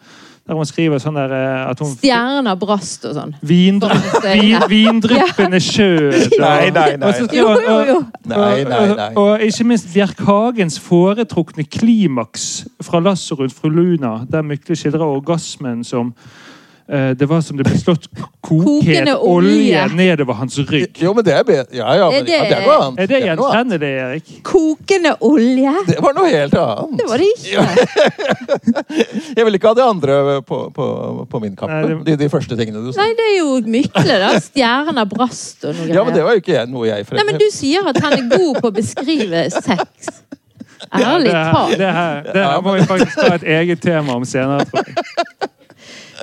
der hun skriver sånn der eh, at hun Stjerner brast og sånn. Vindrypp, vin, [LAUGHS] vindryppende [LAUGHS] sjø. Nei, nei, nei. Og Jo, jo, jo. Nei, nei, nei. Og, og ikke minst Bjerkhagens foretrukne klimaks fra 'Lasso rundt fru Luna', der Mykle skildrer orgasmen som det var som det ble slått Kokende olje olje. nedover hans rygg. Jo, men det er bedre. Ja, ja, men, Er det- ja, det er noe annet. Er det er gjenkjennelig, Erik? Kokende olje? Det var noe helt annet. Det var det ikke. [LAUGHS] Jeg vil ikke ha det andre på, på, på min kappe. Nei, det- De, de første tingene du sa. Nei, det er jo Mykle, da. Stjerner brast og noe greier. Ja, men det var jo ikke jeg- noe jeg Nei, men du sier at han er god på å beskrive sex. Ærlig talt. det, her, det her må vi faktisk ha et eget tema om senere, tror jeg.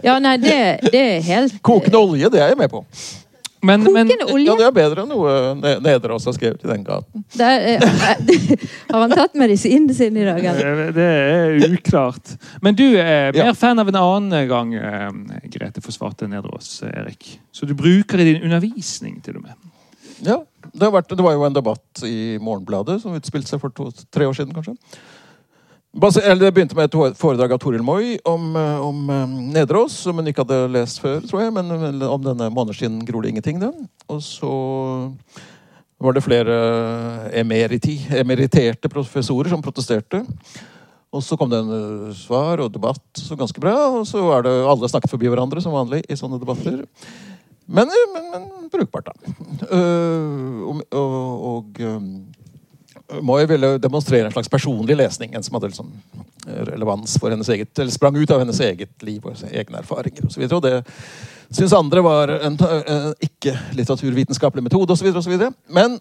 Ja, nei, det, det er helt Kokende olje, det er jeg med på. Men, men olje? Ja. Det er bedre enn noe Ne- Nederås har skrevet i den gaten. Det er, eh, [LAUGHS] har han tatt medisinen sin i dag, eller? eh, det er uklart. Men du er Ja. mer fan av en annen gang eh, Grete forsvarte Nederås, Erik. Så du bruker i din undervisning, til og med. Ja, det, har vært, det var jo en debatt i Morgenbladet som utspilte seg for to, tre år siden, kanskje. Det begynte med et foredrag av Toril Moi om, eh, om Nederås, som hun ikke hadde lest før, tror jeg. Men om denne 'Måneskinn gror det ingenting'. Da. Og så var det flere emeriti, emeriterte professorer som protesterte. Og så kom det en eh, svar og debatt, så ganske bra. Og så er det alle snakket forbi hverandre, som vanlig i sånne debatter. Men, eh, men, men brukbart, da. Eh, og og, og Moi ville demonstrere en slags personlig lesning. En som hadde liksom relevans for hennes eget Eller sprang ut av hennes eget liv og egne erfaringer. Og så videre, og det syns andre var en, en ikke-litteraturvitenskapelig metode Og så videre, og så videre. Men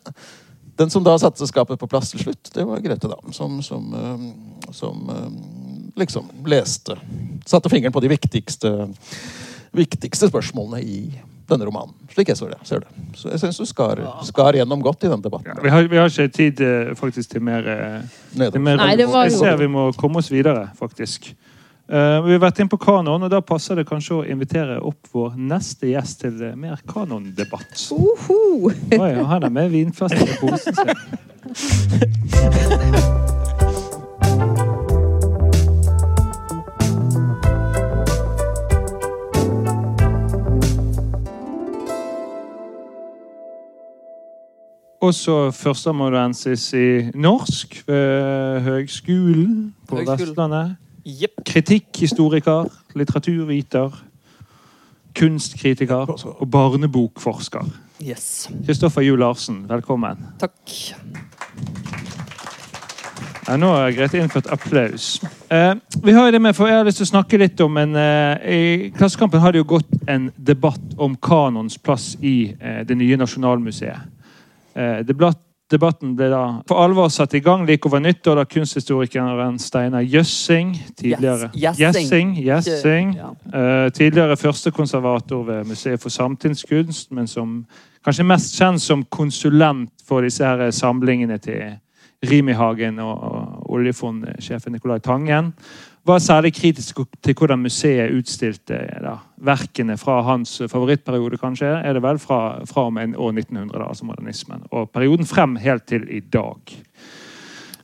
den som da satte skapet på plass til slutt, det var Grete Dam. Som, som, eh, som eh, liksom leste Satte fingeren på de viktigste, viktigste spørsmålene i denne romanen. Slik jeg ser det. Ser det. Så jeg syns du skar, skar gjennom godt i den debatten. Ja, vi, har, vi, har, ikke tid eh, faktisk til mer, til mer Nei, Jeg ser vi må komme oss videre, faktisk. Uh, vi har vært inne på kanon, og da passer det kanskje å invitere opp vår neste gjest til mer kanondebatt. Uh -huh. Oi, han er med vinflaske i posen sin. [LAUGHS] Også førsteamanuensis i norsk ved Høgskolen på Høgskolen. Vestlandet. Yep. Kritikkhistoriker, litteraturviter, kunstkritiker og barnebokforsker. Yes. Kristoffer Juel Larsen, velkommen. Takk. Ja, nå har Grete innført applaus. Eh, vi har det med, for Jeg har lyst til å snakke litt om en eh, I Klassekampen har det jo gått en debatt om kanons plass i eh, det nye Nasjonalmuseet. Eh, debatt, debatten ble da for alvor satt i gang like over nyttår da kunsthistorikeren Steinar Jøssing tidligere, Yes-. Jessing, Jessing Ja. uh, tidligere førstekonservator ved Museet for samtidskunst, men som kanskje mest kjent som konsulent for disse her samlingene til Rimi-Hagen og, og oljefondsjefen Nicolai Tangen, var særlig kritisk til hvordan museet utstilte da, verkene fra hans favorittperiode, kanskje, er det vel, fra, fra og med år 1900, da, altså modernismen, og perioden frem helt til i dag.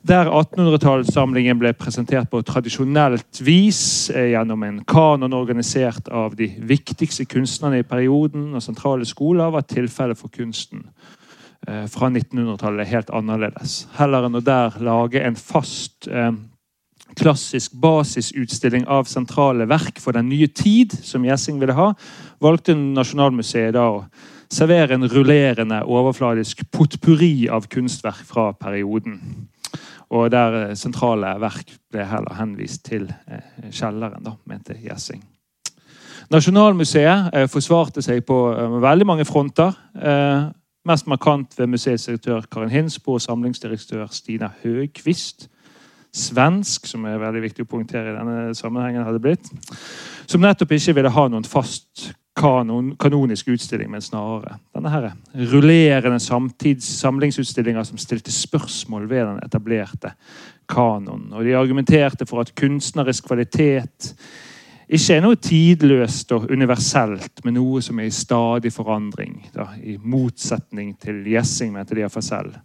Der 1800-tallssamlingen ble presentert på tradisjonelt vis eh, gjennom en kanon organisert av de viktigste kunstnerne i perioden og sentrale skoler, var tilfellet for kunsten eh, fra 1900-tallet helt annerledes. Heller enn å der lage en fast eh, klassisk basisutstilling av sentrale verk for den nye tid, som Gjessing ville ha, valgte Nasjonalmuseet da å servere en rullerende, overfladisk potpurri av kunstverk fra perioden. Og der eh, sentrale verk ble heller henvist til eh, kjelleren, da, mente Gjessing. Nasjonalmuseet eh, forsvarte seg på veldig mange fronter. Mest markant ved museets direktør Karin Hinsbo og samlingsdirektør Stina Høgquist. Svensk, som er veldig viktig å poengtere i denne sammenhengen, hadde blitt. Som nettopp ikke ville ha noen fast kanon, kanonisk utstilling, men snarere denne her rullerende samtids samlingsutstillinger som stilte spørsmål ved den etablerte kanonen. Og de argumenterte for at kunstnerisk kvalitet ikke er noe tidløst og universelt, men noe som er i stadig forandring. Da, I motsetning til Gjessing, mente de iallfall selv.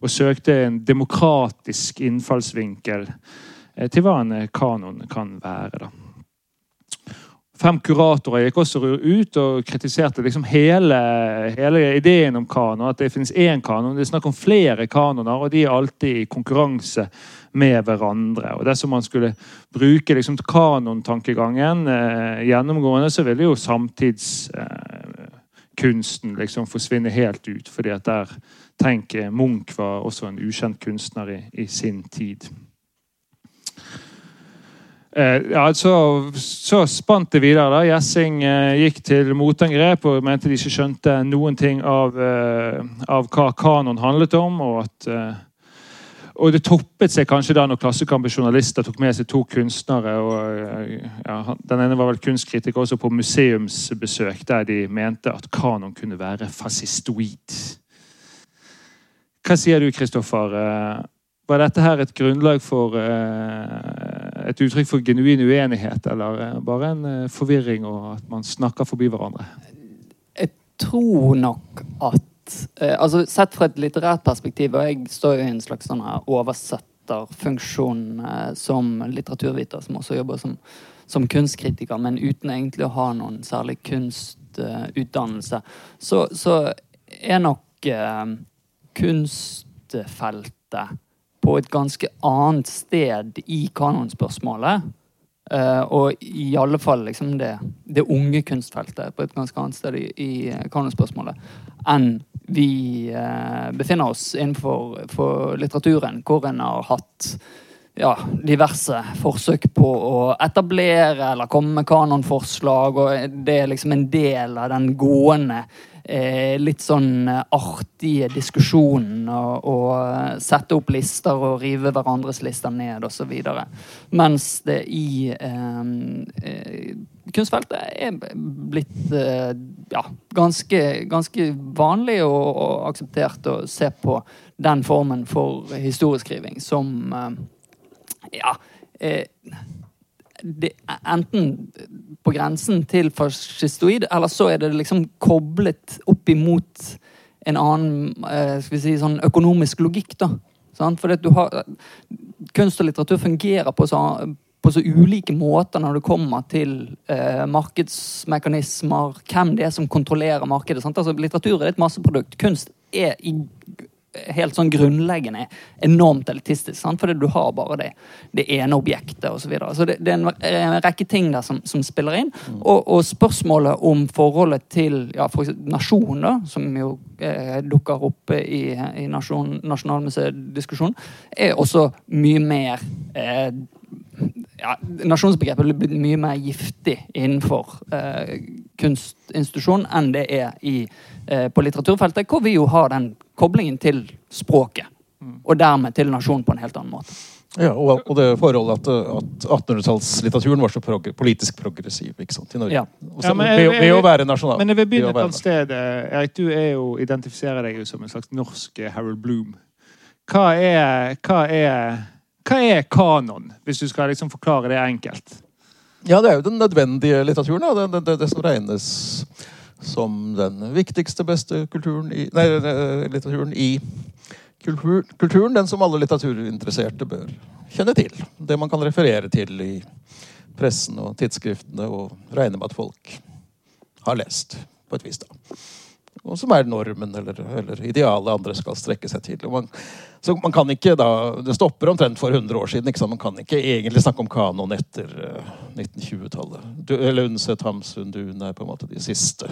Og søkte en demokratisk innfallsvinkel eh, til hva en eh, kanon kan være. da. Fem kuratorer gikk også ut og kritiserte liksom hele, hele ideen om kanon. At det finnes én kanon. Det er snakk om flere kanoner, og de er alltid i konkurranse med hverandre. Og Dersom man skulle bruke liksom kanontankegangen eh, gjennomgående, så ville jo samtidskunsten eh, liksom forsvinne helt ut. fordi at der tenker Munch var også en ukjent kunstner i, i sin tid. Eh, ja, så, så spant det videre. da. Gjessing eh, gikk til motangrep og mente de ikke skjønte noen ting av, eh, av hva kanon handlet om. og at eh, og det toppet seg kanskje da når Klassekampens journalister tok med seg to kunstnere. og eh, ja, Den ene var vel kunstkritiker også på museumsbesøk, der de mente at kanon kunne være fascistoid. Hva sier du, Kristoffer? Eh, Var dette her et grunnlag for eh, et uttrykk for genuin uenighet, eller bare en forvirring og at man snakker forbi hverandre? Jeg tror nok at eh, altså Sett fra et litterært perspektiv, og jeg står jo i en slags sånn oversetterfunksjon eh, som litteraturviter, som også jobber som, som kunstkritiker, men uten egentlig å ha noen særlig kunstutdannelse, så, så er nok eh, kunstfeltet på et ganske annet sted i kanonspørsmålet. Uh, og i alle fall liksom det, det unge kunstfeltet på et ganske annet sted i, i kanonspørsmålet enn vi eh, befinner oss innenfor for litteraturen, hvor en har hatt ja, diverse forsøk på å etablere eller komme med kanonforslag, og det er liksom en del av den gående eh, litt sånn artige diskusjonen og, og sette opp lister og rive hverandres lister ned osv. Mens det i eh, eh, kunstfeltet er blitt eh, ja, ganske, ganske vanlig og, og, akseptert å se på den formen for historieskriving som eh, ja eh, det, enten på grensen til fascistoid, eller så er det liksom koblet opp imot en annen skal vi si, sånn økonomisk logikk. da. For har, kunst og litteratur fungerer på på så ulike måter når det kommer til eh, markedsmekanismer, hvem det er som kontrollerer markedet. Altså, litteratur er et masseprodukt. Kunst er i helt sånn grunnleggende enormt elitistisk. Sant? Fordi du har bare det, det ene objektet osv. Så, videre. så det, det, er en, rekke ting der som, som spiller inn. Mm. Og, og, spørsmålet om forholdet til ja, for nasjon, da, som jo eh, dukker opp i, i nasjon, Nasjonalmuseet-diskusjonen, er også mye mer eh, ja, Nasjonsbegrepet blir blitt mye mer giftig innenfor eh, kunstinstitusjon enn det er i, eh, på litteraturfeltet, hvor vi jo har den koblingen til språket. Mm. Og dermed til nasjonen på en helt annen måte. Ja, og, og det forholdet at, at 1800-tallslitteraturen var så prog politisk progressiv ikke sant, i Norge. Ja. Også, ja, men, ved, ved, å være nasjonal. Men jeg vil begynne et annet sted. Eh, Erik, du er jo, identifiserer deg jo som en slags norsk Harold Bloom. Hva er, hva er, hva er kanon, hvis du skal liksom forklare det enkelt? Ja, det er jo den nødvendige litteraturen. Det, det, det, det som regnes som den viktigste, beste kulturen i, nei, litteraturen i kultur, kulturen. Den som alle litteraturinteresserte bør kjenne til. Det man kan referere til i pressen og tidsskriftene og regne med at folk har lest på et vis. da. Og som er normen eller, eller idealet andre skal strekke seg til. Og Man, så man kan ikke da, Det stopper omtrent for 100 år siden. Man kan ikke egentlig snakke om kanon etter uh, eh, 1920-tallet. Eller Undset Hamsun Dun er på en måte de siste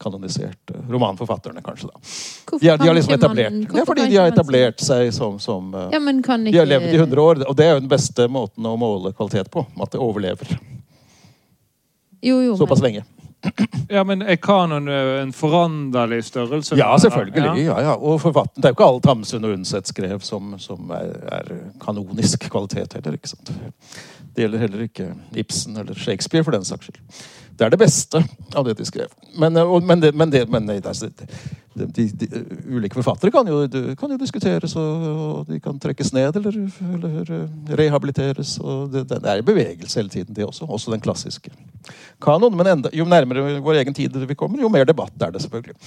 kanoniserte romanforfatterne, kanskje. da. De har, de har liksom etablert man, ja, fordi de har etablert seg som, som uh, ja, ikke... De har levd i 100 år, og det er jo den beste måten å måle kvalitet på. At det overlever. Jo, jo, Såpass men... lenge. Ja, men Er kanon eh, en foranderlig størrelse? Ja, selvfølgelig. Ja. Ja, og forfatten, Det er jo ikke alt Hamsun og Undset skrev som, som er, er, kanonisk kvalitet heller. ikke sant? Det gjelder heller ikke Ibsen eller Shakespeare, for den saks skyld. Det er det beste av det de skrev. Men, og, men, det, men, det, men det, altså, de, de, de, ulike forfattere kan jo, kan jo diskuteres, og, og, de kan trekkes ned eller, eller rehabiliteres. og det, det, er i bevegelse hele tiden, det også. Også den klassiske kanoen. Men enda, jo nærmere vår egen tid vi kommer, jo mer debatt er det selvfølgelig.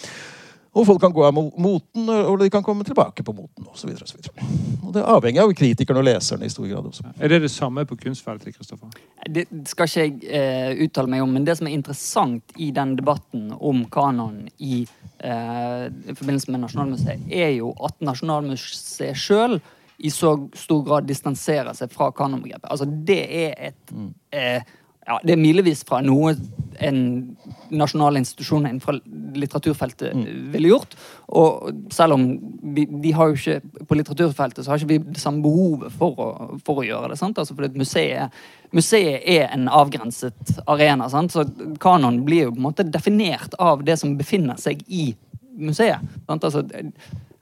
Og folk kan gå av moten, og de kan komme tilbake på moten osv. Det er avhengig av kritikerne og leserne i stor grad. også. Er det det samme på kunstfeltet? Kristoffer? Det skal ikke jeg eh, uttale meg om, men det som er interessant i den debatten om kanon i, eh, i forbindelse med Nasjonalmuseet, er jo at Nasjonalmuseet sjøl i så stor grad distanserer seg fra kanonbegrepet. Altså, det er et mm. eh, ja, det er milevis fra noe en nasjonal institusjon innenfor litteraturfeltet mm. ville gjort. Og selv om vi, de har jo ikke på litteraturfeltet så har ikke vi det samme behovet for å, for å gjøre det. sant? Altså fordi museet, museet er en avgrenset arena. sant? Så kanon blir jo på en måte definert av det som befinner seg i museet. sant? Altså,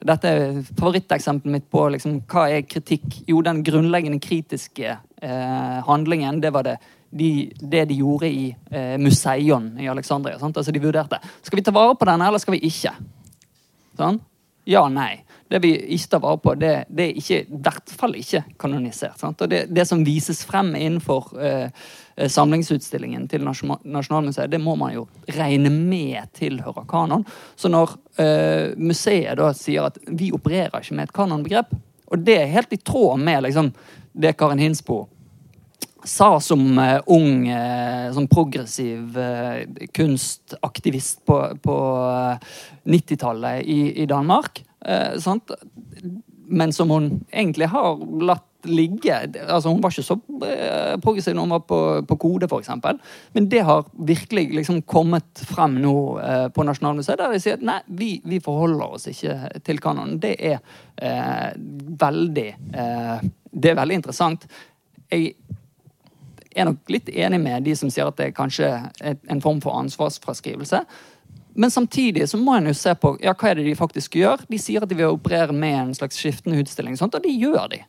dette er favoritteksempelet mitt på liksom, hva er kritikk. Jo, den grunnleggende kritiske eh, handlingen, det var det de, det de gjorde i eh, Museion i Alexandria. Sant? Altså De vurderte skal vi ta vare på denne, eller skal vi ikke. Sånn? Ja, nei. Det vi ikke tar vare på, det, det er ikke, i hvert fall ikke kanonisert. Sant? Og det, det, som vises frem innenfor eh, eh samlingsutstillingen til Nasjonalmuseet, det må man jo regne med tilhører kanon. Så når eh, museet da sier at vi opererer ikke med et kanonbegrep, og det er helt i tråd med liksom, det Karin Hinsbo sa som uh, ung, uh, sånn progressiv uh, kunstaktivist på, på 90-tallet i, i, Danmark. Men som hun egentlig har latt ligge altså Hun var ikke så progressiv når hun var på, på Kode, f.eks. Men det har virkelig liksom kommet frem nå på Nasjonalmuseet, der de sier at nei, vi, vi forholder oss ikke til kanonen. Det er veldig Det er veldig interessant. Jeg er nok litt enig med de som sier at det er kanskje en form for ansvarsfraskrivelse. Men samtidig så må en jo se på ja, hva er det de faktisk gjør. De sier at de vil operere med en slags skiftende utstilling, og det gjør de.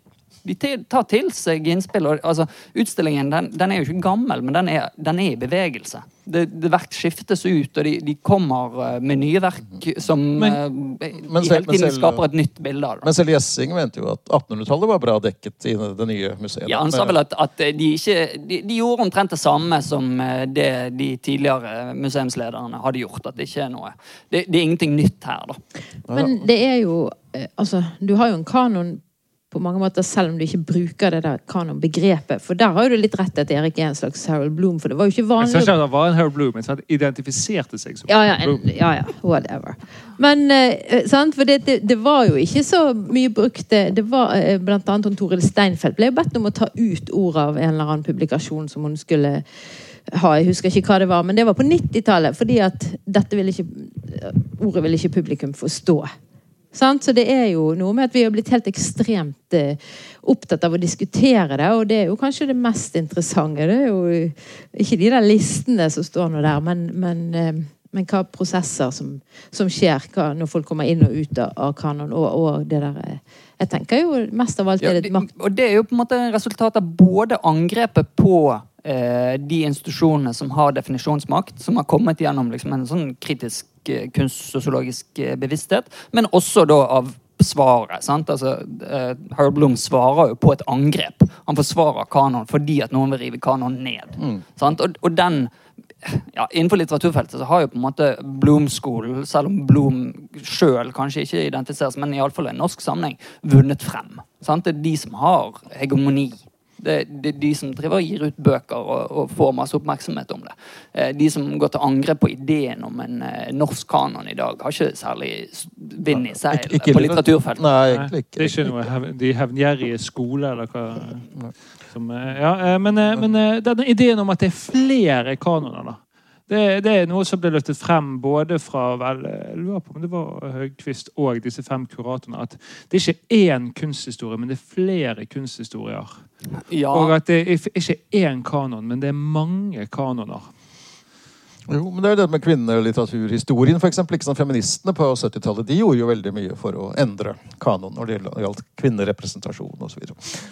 De tar til seg innspill. Og, altså, utstillingen den, den, er jo ikke gammel, men den er, den er i bevegelse. Det, det verk skiftes ut, og de, de, kommer eh, med nye verk som men, uh, men selv, hele tiden selv, skaper et nytt bilde av det. Men selv Gjessing mente jo at 1800-tallet var bra dekket i det nye museet. Ja, Han sa vel at, at de ikke de, de, gjorde omtrent det samme som det de tidligere museumslederne hadde gjort. At det ikke er noe Det, det er ingenting nytt her, da. Men det er jo Altså, du har jo en kanon på mange måter, selv om du ikke bruker det der kanonbegrepet. For der har du litt rett at Erik er en slags Harold Bloom. For det var jo ikke vanlig Jeg sa ikke at han var en Harold Bloom, men han identifiserte seg som ja, ja, en, ja, ja, whatever. Men eh, sant, for det, det, det, var jo ikke så mye brukt Det var eh, blant annet hun Toril Steinfeld ble bedt om å ta ut ordet av en eller annen publikasjon som hun skulle ha. Jeg husker ikke hva det var, men det var på 90-tallet. Fordi at dette ville ikke Ordet ville ikke publikum forstå. Sant? Så det er jo noe med at vi har blitt helt ekstremt eh, opptatt av å diskutere det. Og det er jo kanskje det mest interessante. Det er jo ikke de der listene som står nå der, men, men, eh, men hva prosesser som, som skjer hva, når folk kommer inn og ut av kanon. Og, og det der eh, Jeg tenker jo mest av alt er det makt... Og det er jo på en måte resultatet av både angrepet på de institusjonene som har definisjonsmakt, som har kommet gjennom liksom en sånn kritisk Eh, kunstsosiologisk eh, bevissthet, men også da av svaret. sant? Altså, uh, Harold Bloom svarer jo på et angrep. Han forsvarer kanon fordi at noen vil rive kanon ned. Mm. sant? Og, og, den ja, Innenfor litteraturfeltet så har jo på en måte Bloom-skolen, selv om Bloom sjøl kanskje ikke identifiseres, men iallfall i en norsk sammenheng, vunnet frem. sant? Det er de som har hegemoni det, det, er de som driver og gir ut bøker og, og, får masse oppmerksomhet om det. Eh, de som går til angrep på ideen om en eh, norsk kanon i dag, har ikke særlig vind i seil på litteraturfeltet. Nei, egentlig ikke. Det er ikke noe hev, de hevngjerrige skole, eller hva som, eh, Ja, men, men denne ideen om at det er flere kanoner, da. Det, det, er noe som ble løftet frem både fra vel, jeg lurer på om det var Høgquist og disse fem kuratorene. At det er ikke én kunsthistorie, men det er flere kunsthistorier. Ja. Og at det er ikke én kanon, men det er mange kanoner. Jo, men det er jo det med kvinnelitteraturhistorien, f.eks. Liksom feministene på 70-tallet de gjorde jo veldig mye for å endre kanon når det gjaldt kvinnerepresentasjon osv.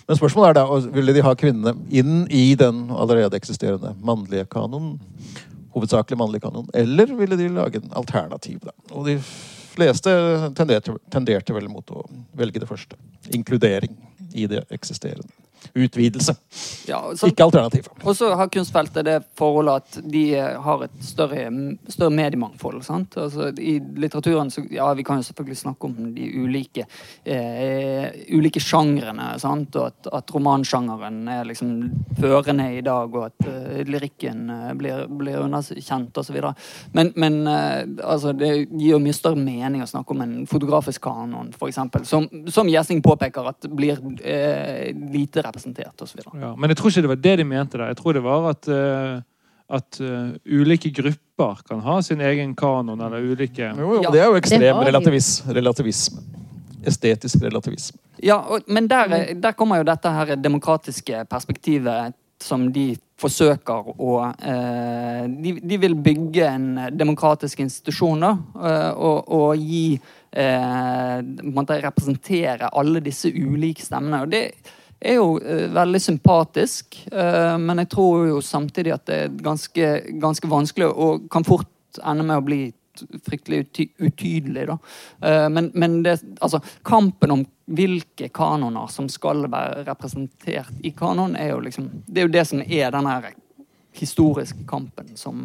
Men spørsmålet er da ville de ha kvinnene inn i den allerede eksisterende mannlige kanonen? Hovedsakelig mannlig kanon. Eller ville de lage en alternativ? Da? Og de fleste tenderte, tenderte vel mot å velge det første. Inkludering i det eksisterende utvidelse. Ja, så, ikke alternativ. Og så har kunstfeltet det forholdet at de har et større, større mediemangfold. Altså, I litteraturen så, ja, vi kan jo selvfølgelig snakke om de ulike eh, ulike sjangrene. Sant? Og at, at romansjangeren er liksom førende i dag, og at uh, lyrikken uh, blir, blir underkjent osv. Men, men uh, altså, det gir jo mye større mening å snakke om en fotografisk kanon, f.eks. Som, som Gjessing påpeker at blir lite representert representert osv. Ja, men jeg tror ikke det var det de mente. da. Jeg tror det var at, uh, at uh, ulike grupper kan ha sin egen kanon, eller ulike Jo, jo det er jo ekstrem relativism. relativisme. Estetisk relativisme. Ja, og, men der, der, kommer jo dette her demokratiske perspektivet som de forsøker å uh, de, de, vil bygge en demokratisk institusjon da, og, og gi eh, Representere alle disse ulike stemmene. og det er jo uh, veldig sympatisk, uh, men jeg tror jo samtidig at det er ganske, ganske vanskelig og kan fort ende med å bli fryktelig utydelig. Da. Uh, men, men det, altså, kampen om hvilke kanoner som skal være representert i kanon, er jo liksom Det er jo det som er den her historiske kampen som,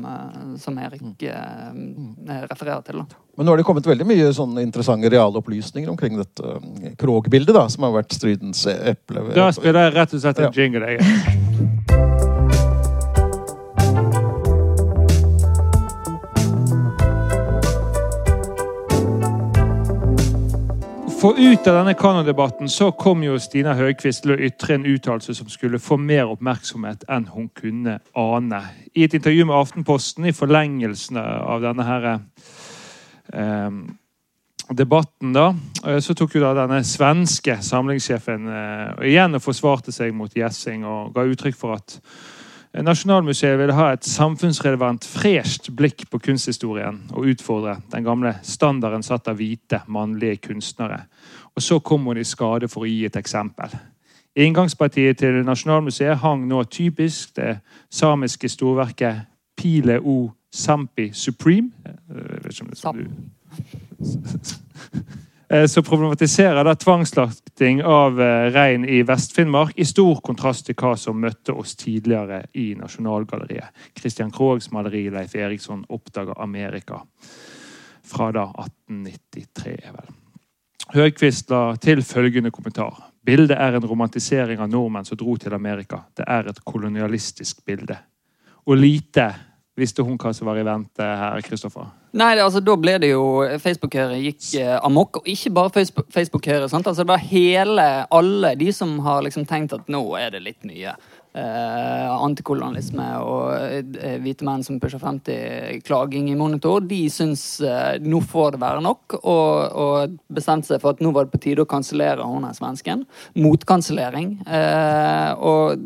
som Erik eh, refererer til. Da. Men nå har det kommet veldig mye sånne interessante realopplysninger omkring dette um, Krog-bildet, da, som har vært stridens eple. Da spiller jeg rett og slett en ja. jingle, jeg. [LAUGHS] For ut av denne kanondebatten så kom jo Stina Høgquist til å ytre en uttalelse som skulle få mer oppmerksomhet enn hun kunne ane. I et intervju med Aftenposten i forlengelsen av denne her, eh, debatten, da, eh, så tok jo da denne svenske samlingssjefen eh, igjen og forsvarte seg mot Gjessing og ga uttrykk for at Nasjonalmuseet ville ha et samfunnsrelevant, fresht blikk på kunsthistorien og utfordre den gamle standarden satt av hvite, mannlige kunstnere. Og så kom hun i skade for å gi et eksempel. Inngangspartiet til Nasjonalmuseet hang nå typisk det samiske storverket Pile O Sampi Supreme. Jeg vet ikke om det Sam. [LAUGHS] Eh, som problematiserer da tvangsslakting av eh, rein i Vest-Finnmark, i stor kontrast til hva som møtte oss tidligere i Nasjonalgalleriet. Christian Krogs maleri 'Leif Eriksson oppdager Amerika' fra da 1893. er vel. Høgkvist la til følgende kommentar. Bildet er en romantisering av nordmenn som dro til Amerika. Det er et kolonialistisk bilde. Og lite visste hun hva som var i vente her, Kristoffer. Nei, altså, da ble det jo Facebook-Høyre gikk eh, amok. Og ikke bare Facebook- Facebook-Høyre. sant? Altså, det var hele, alle de som har liksom tenkt at nå er det litt mye. Eh, antikolonialisme og eh, hvite menn som pusher 50, klaging i monitor. De syns eh, nå får det være nok, og, og bestemte seg for at nå var det på tide å kansellere hun her svensken. Motkansellering. Eh, og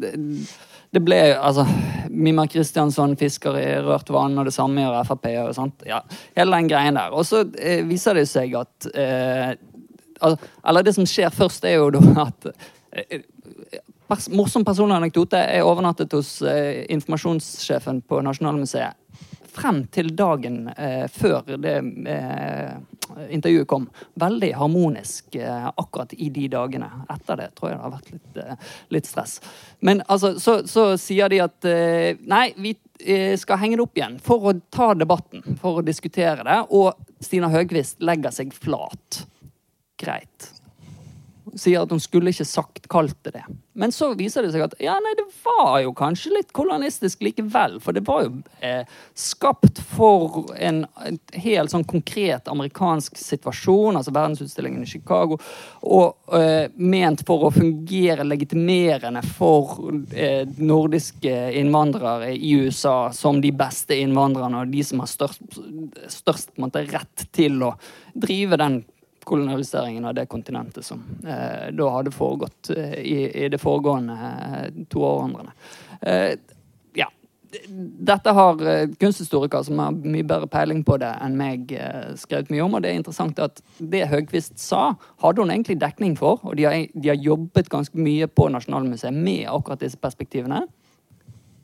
det, ble altså Mimar Kristiansson fisker i rørt vann, og det samme gjør Frp. og sånt. Ja, hele den greien der. Og så eh, viser det seg at eh, altså, Eller det som skjer først, er jo da at eh, pers Morsom personlig anekdote. Jeg overnattet hos eh, informasjonssjefen på Nasjonalmuseet frem til dagen eh, før det eh, intervjuet kom. Veldig harmonisk eh, akkurat i de dagene. Etter det tror jeg det har vært litt, eh, litt stress. Men altså, så, så sier de at eh, nei, vi eh, skal henge det opp igjen for å ta debatten, for å diskutere det. Og Stina Høgvist legger seg flat. Greit sier at hun skulle ikke sagt kalt det det. Men så viser det seg at ja, nei, det var jo kanskje litt kolonistisk likevel. For det var jo eh, skapt for en, helt sånn konkret amerikansk situasjon, altså verdensutstillingen i Chicago, og eh, ment for å fungere legitimerende for eh, nordiske innvandrere i USA som de beste innvandrerne, og de som har størst, størst måte, rett til å drive den kolonialiseringen av det kontinentet som eh, da hadde foregått eh, i, i det foregående eh, to århundrene. Eh, ja. Dette har kunsthistorikere som har mye bedre peiling på det enn meg, skrevet mye om. Og det er interessant at det Høgquist sa, hadde hun egentlig dekning for. Og de har, de har jobbet ganske mye på Nasjonalmuseet med akkurat disse perspektivene.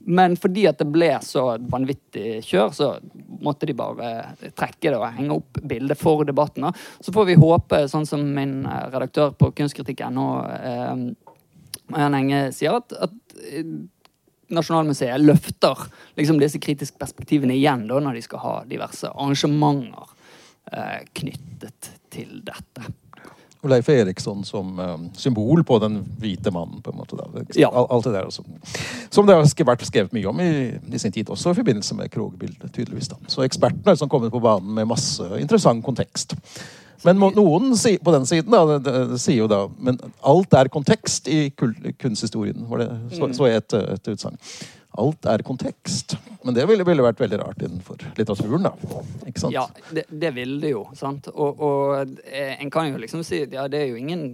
Men fordi at det ble så vanvittig kjør, så måtte de bare trekke det og henge opp bildet for debatten. Så får vi håpe, sånn som min redaktør på kunstkritikk.no eh, Marianne Enge, sier, at, at eh, Nasjonalmuseet løfter liksom disse kritiske perspektivene igjen da, når de skal ha diverse arrangementer eh, knyttet til dette. Leif Eriksson som uh, symbol på den hvite mannen. på en måte. Ja. Alt det der også. Som det har vært skrevet mye om i, i sin tid, også i forbindelse med Krogh-bildet. tydeligvis da. Så ekspertene har liksom kommet på banen med masse interessant kontekst. Men noen si, på den siden da, det, det, sier jo da Men alt er kontekst i kunsthistorien. Var det, så, så jeg et, et utsagn. Alt er kontekst. Men det ville, ville vært veldig rart innenfor litteraturen. da. Ikke sant? Ja, det, det ville det jo. sant? Og, og eh, en kan jo liksom si ja, det er jo ingen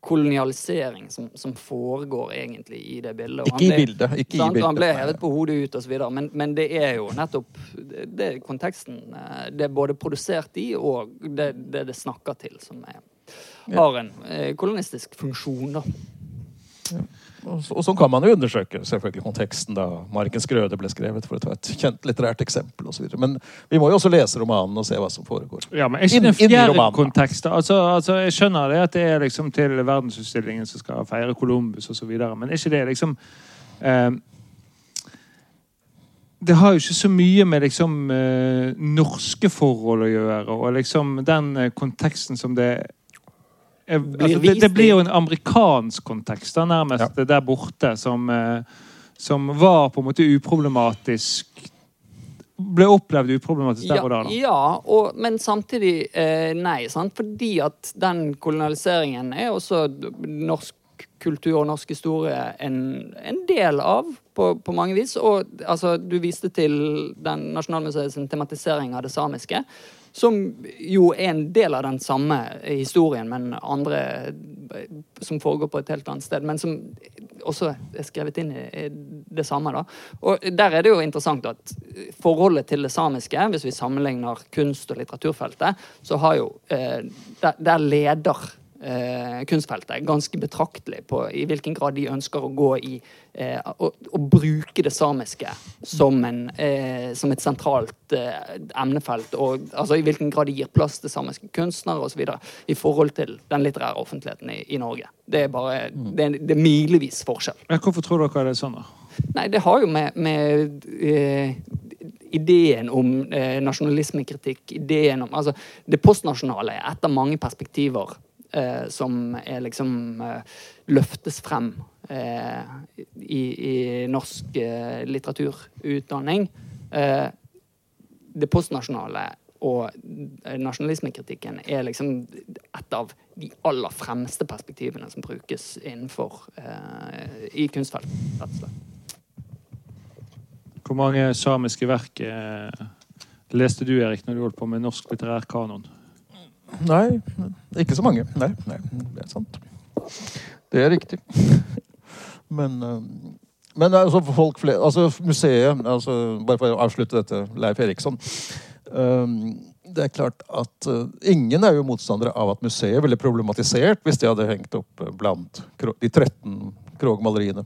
kolonialisering som, som foregår egentlig i det bildet. Og Ikke i bildet. Ikke i bildet. Han ble hevet på hodet ut osv. Men, men det er jo nettopp det, det konteksten eh, det er både produsert i, og det det, det snakker til, som er, har en eh, kolonistisk funksjon. da. Så- og sånn kan man jo undersøke selvfølgelig konteksten da Markens grøde ble skrevet, for å ta et kjent litterært eksempel og så videre. Men vi må jo også lese romanen og se hva som foregår. Ja, men er ikke den en fjerde kontekst? Altså, altså, jeg skjønner det at det er liksom til verdensutstillingen som skal feire Columbus osv., men er ikke det liksom eh, Det har jo ikke så mye med liksom eh, norske forhold å gjøre, og liksom den eh, konteksten som det er, altså, det, det blir jo en amerikansk kontekst da, nærmest der borte, som, eh, som var på en måte uproblematisk ble opplevd uproblematisk der Ja, og da. da. ja og, men samtidig eh, nei. Sant? Fordi at den kolonialiseringen er også norsk kultur og norsk historie en, en del av, på, på mange vis. Og altså, du viste til den Nasjonalmuseets tematisering av det samiske. Som jo er en del av den samme historien, men andre som foregår på et helt annet sted. Men som også er skrevet inn i det samme. da. Og Der er det jo interessant at forholdet til det samiske, hvis vi sammenligner kunst- og litteraturfeltet, så har jo eh, Der, der leder eh, kunstfeltet ganske betraktelig på i hvilken grad de ønsker å gå i eh, å, å bruke det samiske som, en, eh, som et sentralt eh, emnefelt. Og altså, i hvilken grad de gir plass til samiske kunstnere osv. i forhold til den litterære offentligheten i, i Norge. Det er bare det er, det er milevis forskjell. Ja, hvorfor tror dere det er sånn, da? Nei, det har jo med, med eh, ideen om eh, nasjonalismekritikk, ideen om Altså, det postnasjonale er et av mange perspektiver eh, som er liksom eh, løftes frem eh, i, i norsk eh, litteraturutdanning. Eh, det postnasjonale og eh, nasjonalismekritikken er liksom et av de aller fremste perspektivene som brukes innenfor eh, i kunstfeltet. rett og slett. Hvor mange samiske verk eh, leste du, Erik, når du holdt på med norsk litterær kanon? Nei, ikke så mange. Nei, nei, det er sant. Det er riktig. [LAUGHS] Men, eh, men altså, folk flere, altså museet altså, Bare for å avslutte dette, Leif Eriksson. eh, det er klart at eh, Ingen er jo motstandere av at museet ville problematisert hvis de hadde hengt opp eh, blant de 13 Krog-maleriene.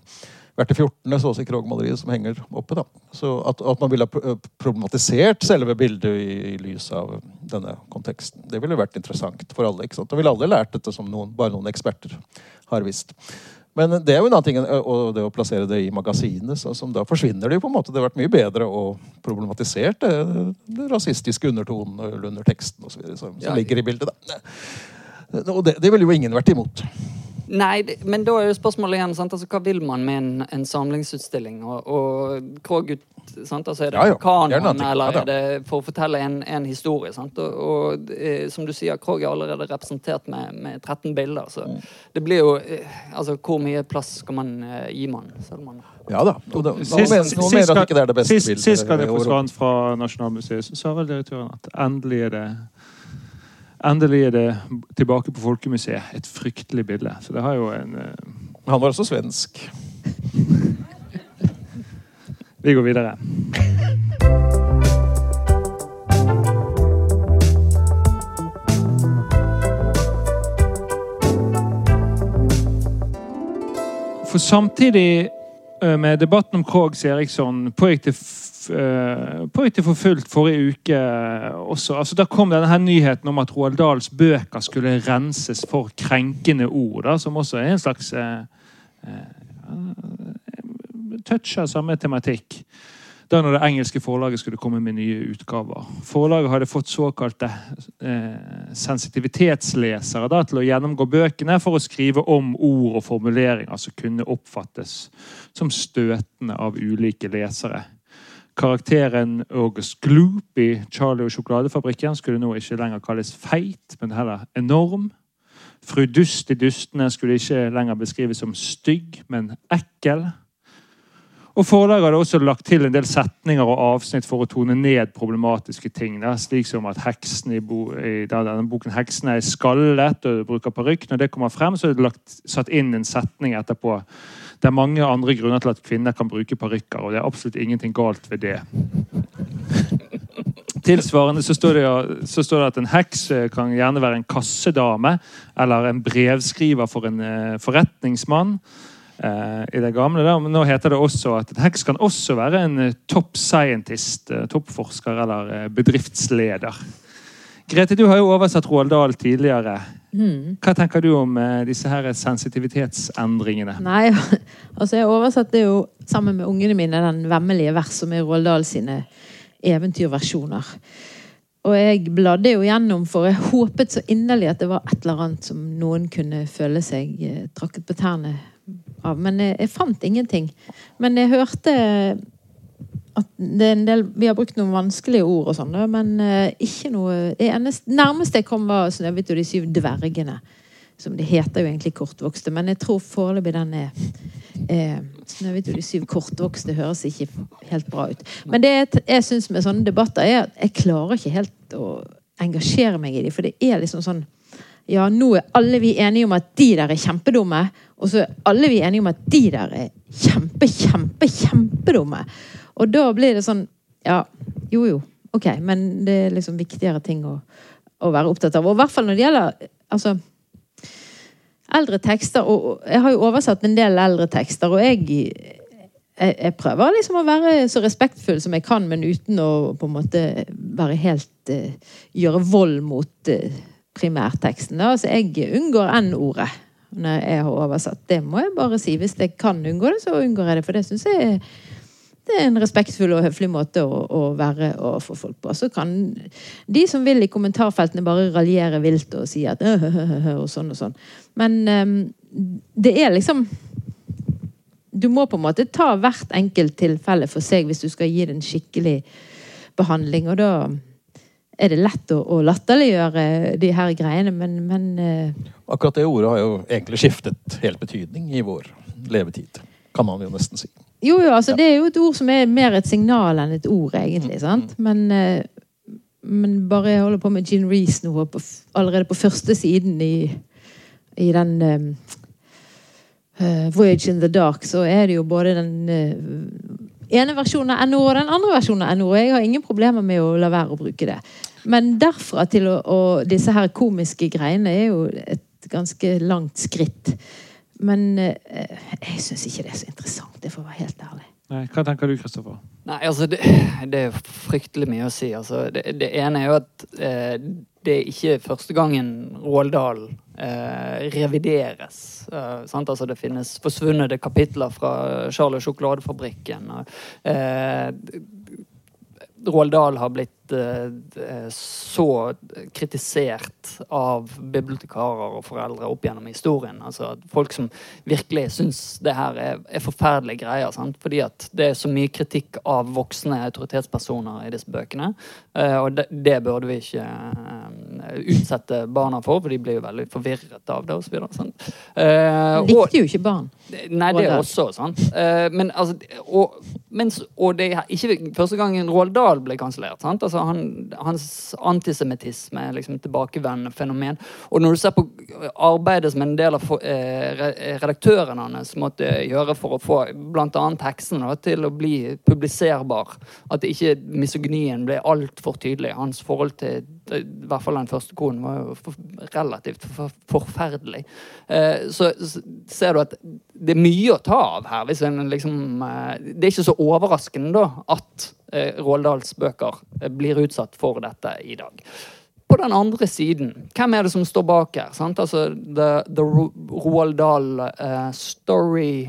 Hvert det 14. så å si Krog-maleriet som henger oppe. da. Så at, at man ville ha problematisert selve bildet i, i lys av denne konteksten, det ville vært interessant for alle. ikke sant? Og ville alle lært dette som noen, bare noen eksperter har visst. Men det er jo en annen ting og det å plassere det i magasinet. Så, som da forsvinner det jo på en måte. Det har vært mye bedre å problematisert det, det rasistiske undertonen under teksten videre, som, som ligger i bildet. da. Og det, det ville jo ingen vært imot. Nei, det, men da er jo spørsmålet igjen sant? Altså, hva vil man med en, en samlingsutstilling? Og, og Krog ut, sant? Altså, Er det Ja, at det- eller er det for å fortelle en, en historie? Sant? Og, og eh, som du sier, Krog er allerede representert med, med 13 bilder. Så Mm. det blir jo eh, Altså, hvor mye plass skal man uh, gi man? Selv om man Ja da. Det, noen, Sist- mener, sist noen mener gang- at ikke det er det beste sist, bildet. Sist endelig er det tilbake på Folkemuseet. Et fryktelig bilde. Så det har jo en uh... Han var også svensk. [LAUGHS] Vi går videre. For samtidig eh, med debatten om Krogs Eriksson pågikk det, f- Ute pågikk for fullt forrige uke også. Altså, da kom denne her nyheten om at Roald Dahls bøker skulle renses for krenkende ord, da, som også er en slags eh, eh, toucher samme tematikk. Da når det engelske forlaget skulle komme med nye utgaver. Forlaget hadde fått såkalte eh, sensitivitetslesere da, til å gjennomgå bøkene for å skrive om ord og formuleringer som kunne oppfattes som støtende av ulike lesere. Karakteren August Gloop i Charlie og sjokoladefabrikken skulle nå ikke lenger kalles feit, men heller enorm. Fru Dust i Dustene skulle ikke lenger beskrives som stygg, men ekkel. Og Forlaget hadde også lagt til en del setninger og avsnitt for å tone ned problematiske ting. Da, slik som at heksen i, bo, i denne boken 'Heksene er skallet og bruker parykk'. Når det kommer frem, så er det lagt, satt inn en setning etterpå. Det er mange andre grunner til at kvinner kan bruke parykker, og det er absolutt ingenting galt ved det. Tilsvarende så står, det, så står det at en heks eh, kan gjerne være en kassedame eller en brevskriver for en eh, forretningsmann. eh, I det gamle der, men Nå heter det også at en heks kan også være en eh, topp scientist, toppforsker eller bedriftsleder. Grete, du har jo oversatt Roald Dahl tidligere. Hva tenker du om eh, disse her sensitivitetsendringene? Nei, [LAUGHS] altså jeg oversatte jo sammen med ungene mine den vemmelige vers som er Roald Dahl sine eventyrversjoner. Og jeg bladde jo gjennom, for jeg håpet så inderlig at det var et eller annet som noen kunne føle seg trakket på tærne av. Men jeg, jeg fant ingenting. Men jeg hørte at det er en del, Vi har brukt noen vanskelige ord, og sånn, men uh, ikke noe Det eneste, nærmeste jeg kom, var 'Snøhvit og de syv dvergene'. Som det heter jo egentlig kortvokste, men jeg tror foreløpig den er eh, 'Snøhvit og de syv kortvokste' høres ikke helt bra ut. Men det jeg, jeg syns med sånne debatter, er at jeg klarer ikke helt å engasjere meg i dem. For det er liksom sånn Ja, nå er alle vi enige om at de der er kjempedumme. Og så er alle vi enige om at de der er kjempe, kjempe, kjempedumme. Og da blir det sånn Ja, jo jo, ok, men det er liksom viktigere ting å, å være opptatt av. Og i hvert fall når det gjelder altså eldre tekster. Og jeg har jo oversatt en del eldre tekster, og jeg jeg, jeg prøver liksom å være så respektfull som jeg kan, men uten å på en måte være helt uh, Gjøre vold mot uh, primærteksten. Altså, jeg unngår N-ordet når jeg har oversatt. Det må jeg bare si. Hvis jeg kan unngå det, så unngår jeg det. For det syns jeg det er en respektfull og høflig måte å, å være overfor folk på. Så kan de som vil i kommentarfeltene bare raljere vilt og si at øh, øh, øh, og sånn og sånn. Men um, det er liksom Du må på en måte ta hvert enkelt tilfelle for seg hvis du skal gi det en skikkelig behandling. Og da er det lett å, å latterliggjøre de her greiene, men, men uh, Akkurat det ordet har jo egentlig skiftet helt betydning i vår levetid. Kan man jo nesten si. Jo, jo, altså det er jo et ord som er mer et signal enn et ord, egentlig. sant? Men, eh, men bare jeg holder på med Gene Reece nå, på, allerede på første siden i, i den um, uh, Voyage in the Dark, så er det jo både den uh, ene versjonen av NO og den andre versjonen av NO. Jeg har ingen problemer med å la være å bruke det. Men derfra til å, å, disse her komiske greiene er jo et ganske langt skritt. Men eh, jeg syns ikke det er så interessant, det får være helt ærlig. Nei, hva tenker du, Kristoffer? Nei, altså det, det er fryktelig mye å si. Altså, det, det, ene er jo at eh, det er ikke første gangen Råldal eh, revideres. Eh, altså, det finnes forsvunne kapitler fra Charlie Sjokoladefabrikken. Og, eh, Roald Dahl har blitt eh, så kritisert av bibliotekarer og foreldre opp gjennom historien. Altså Folk som virkelig syns det her er, er forferdelige greier. Sant? Fordi at det er så mye kritikk av voksne autoritetspersoner i disse bøkene. Eh, og det, det, burde vi ikke eh, utsette barna for, for de blir jo veldig forvirret av det. Og så videre, sant? Eh, likte jo ikke barn. Nei, det er også, sant. Eh, men altså og, mens, og det er ikke første gangen Roald Dahl ble kansellert. Altså, han, hans antisemittisme er liksom tilbakevendende fenomen. Og når du ser på arbeidet som en del av eh, redaktørene hans måtte gjøre for å få bl.a. teksten til å bli publiserbar, at ikke misogynien ble altfor tydelig. Hans forhold til i hvert fall den første konen var jo relativt forferdelig. Eh, så ser du at det er mye å ta av her. Liksom, eh, det er ikke så overraskende da at eh, Råldals bøker eh, blir utsatt for dette i dag. På den andre siden, hvem er det som står bak her? Sant? Altså, The, the Roald Dahl uh, Story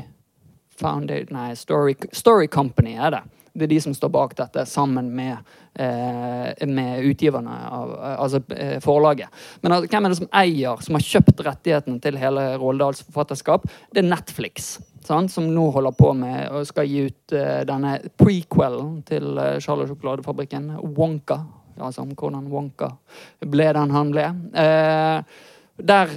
Founded Nei, Story, Story Company er det. Det er de som står bak dette, sammen med, eh, med utgiverne av altså eh, forlaget. Men altså, hvem er det som eier, som har kjøpt rettighetene til hele Råldals forfatterskap? Det er Netflix. Sant? Som nå holder på med og skal gi ut uh, denne prequelen til uh, Charlie Sjokoladefabrikken. Wonka. Altså om hvordan Wonka ble den han ble. Uh, der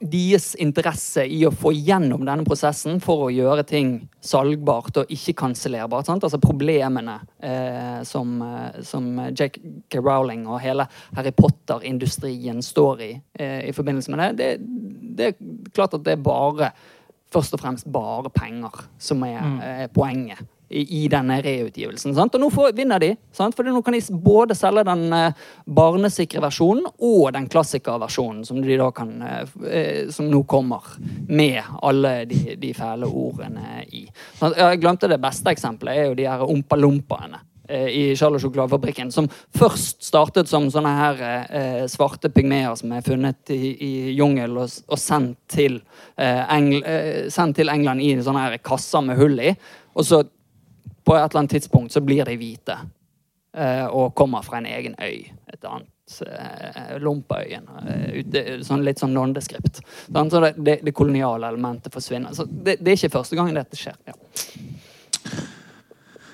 deres interesse i å få gjennom denne prosessen for å gjøre ting salgbart og ikke kansellerbart. Altså problemene eh, som, eh, som J.K. Rowling og hele Harry Potter-industrien står i eh, i forbindelse med det, det, det, er klart at det er bare først og fremst bare penger som er, mm. er poenget i, denne reutgivelsen. Sant? Og nå får, vinner de, sant? for nå kan de både selge den eh, barnesikre versjonen og den klassikerversjonen som de da kan eh, eh, Som nå kommer med alle de, de fæle ordene i. Sant? Jeg glemte det beste eksempelet, er jo de her ompa-lompaene eh, i Charles Sjokoladefabrikken, som først startet som sånne her eh, svarte pygmeer som er funnet i, i jungel og, og sendt, til, eh, sendt, til, England i sånne her kasser med hull i. Og så på et eller annet tidspunkt så blir de hvite eh, og kommer fra en egen øy. Et annet eh, Eh, sånn, litt sånn nondeskript. Så det, det, det, koloniale elementet forsvinner. Så det, det, er ikke første gang dette skjer. Ja.